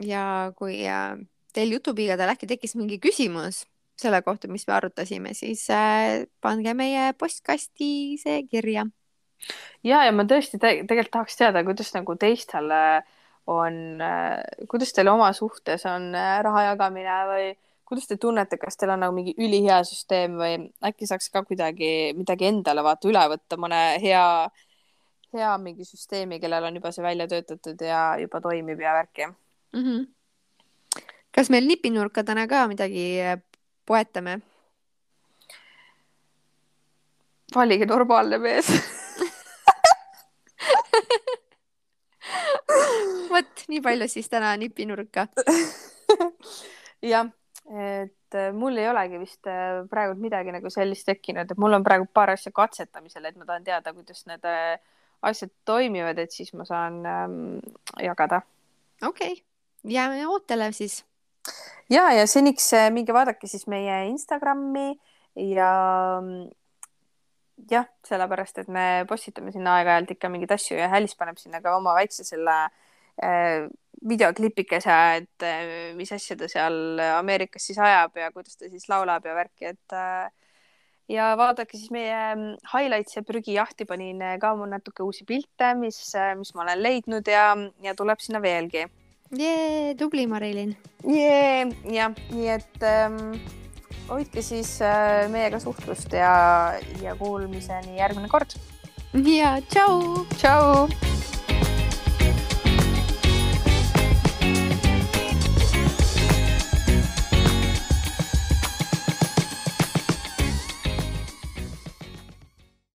ja kui äh, teil jutupiigadel äkki tekkis mingi küsimus selle kohta, mis me arutasime, siis äh, pange meie postkasti see kirja. ja, ja ma tõesti te tegelikult tahaks teada, kuidas nagu teistel on äh,, kuidas teil oma suhtes on äh, raha jagamine või kuidas te tunnete, kas teil on nagu mingi ülihea süsteem või äkki saaks ka kuidagi midagi endale vaata üle võtta, mõne hea, hea mingi süsteemi, kellel on juba see välja töötatud ja juba toimib ja värki mm. -hmm kas meil nipinurkadena ka midagi äh, poetame? valige normaalne mees vot nii palju siis täna nipinurka jah, et äh, mul ei olegi vist äh, praegu midagi nagu sellist tekkinud, et mul on praegu paar asja katsetamisel, et ma tahan teada, kuidas need asjad toimivad, et siis ma saan ähm, jagada. okei okay., jääme ootele siis ja, ja seniks äh, minge vaadake siis meie Instagrami ja jah, sellepärast et me postitame sinna aeg-ajalt ikka mingeid asju ja Alice paneb sinna ka oma väikse selle äh, videoklipikese, et äh, mis asja ta seal Ameerikas siis ajab ja kuidas ta siis laulab ja värki, et äh, ja vaadake siis meie mm, highlights ja prügijahti panin ka mul natuke uusi pilte, mis, äh, mis ma olen leidnud ja, ja tuleb sinna veelgi jee, tubli, Marilyn. jee, jah, nii et ähm, hoidke siis äh, meiega suhtlust ja, ja kuulmiseni järgmine kord. ja tšau. tšau.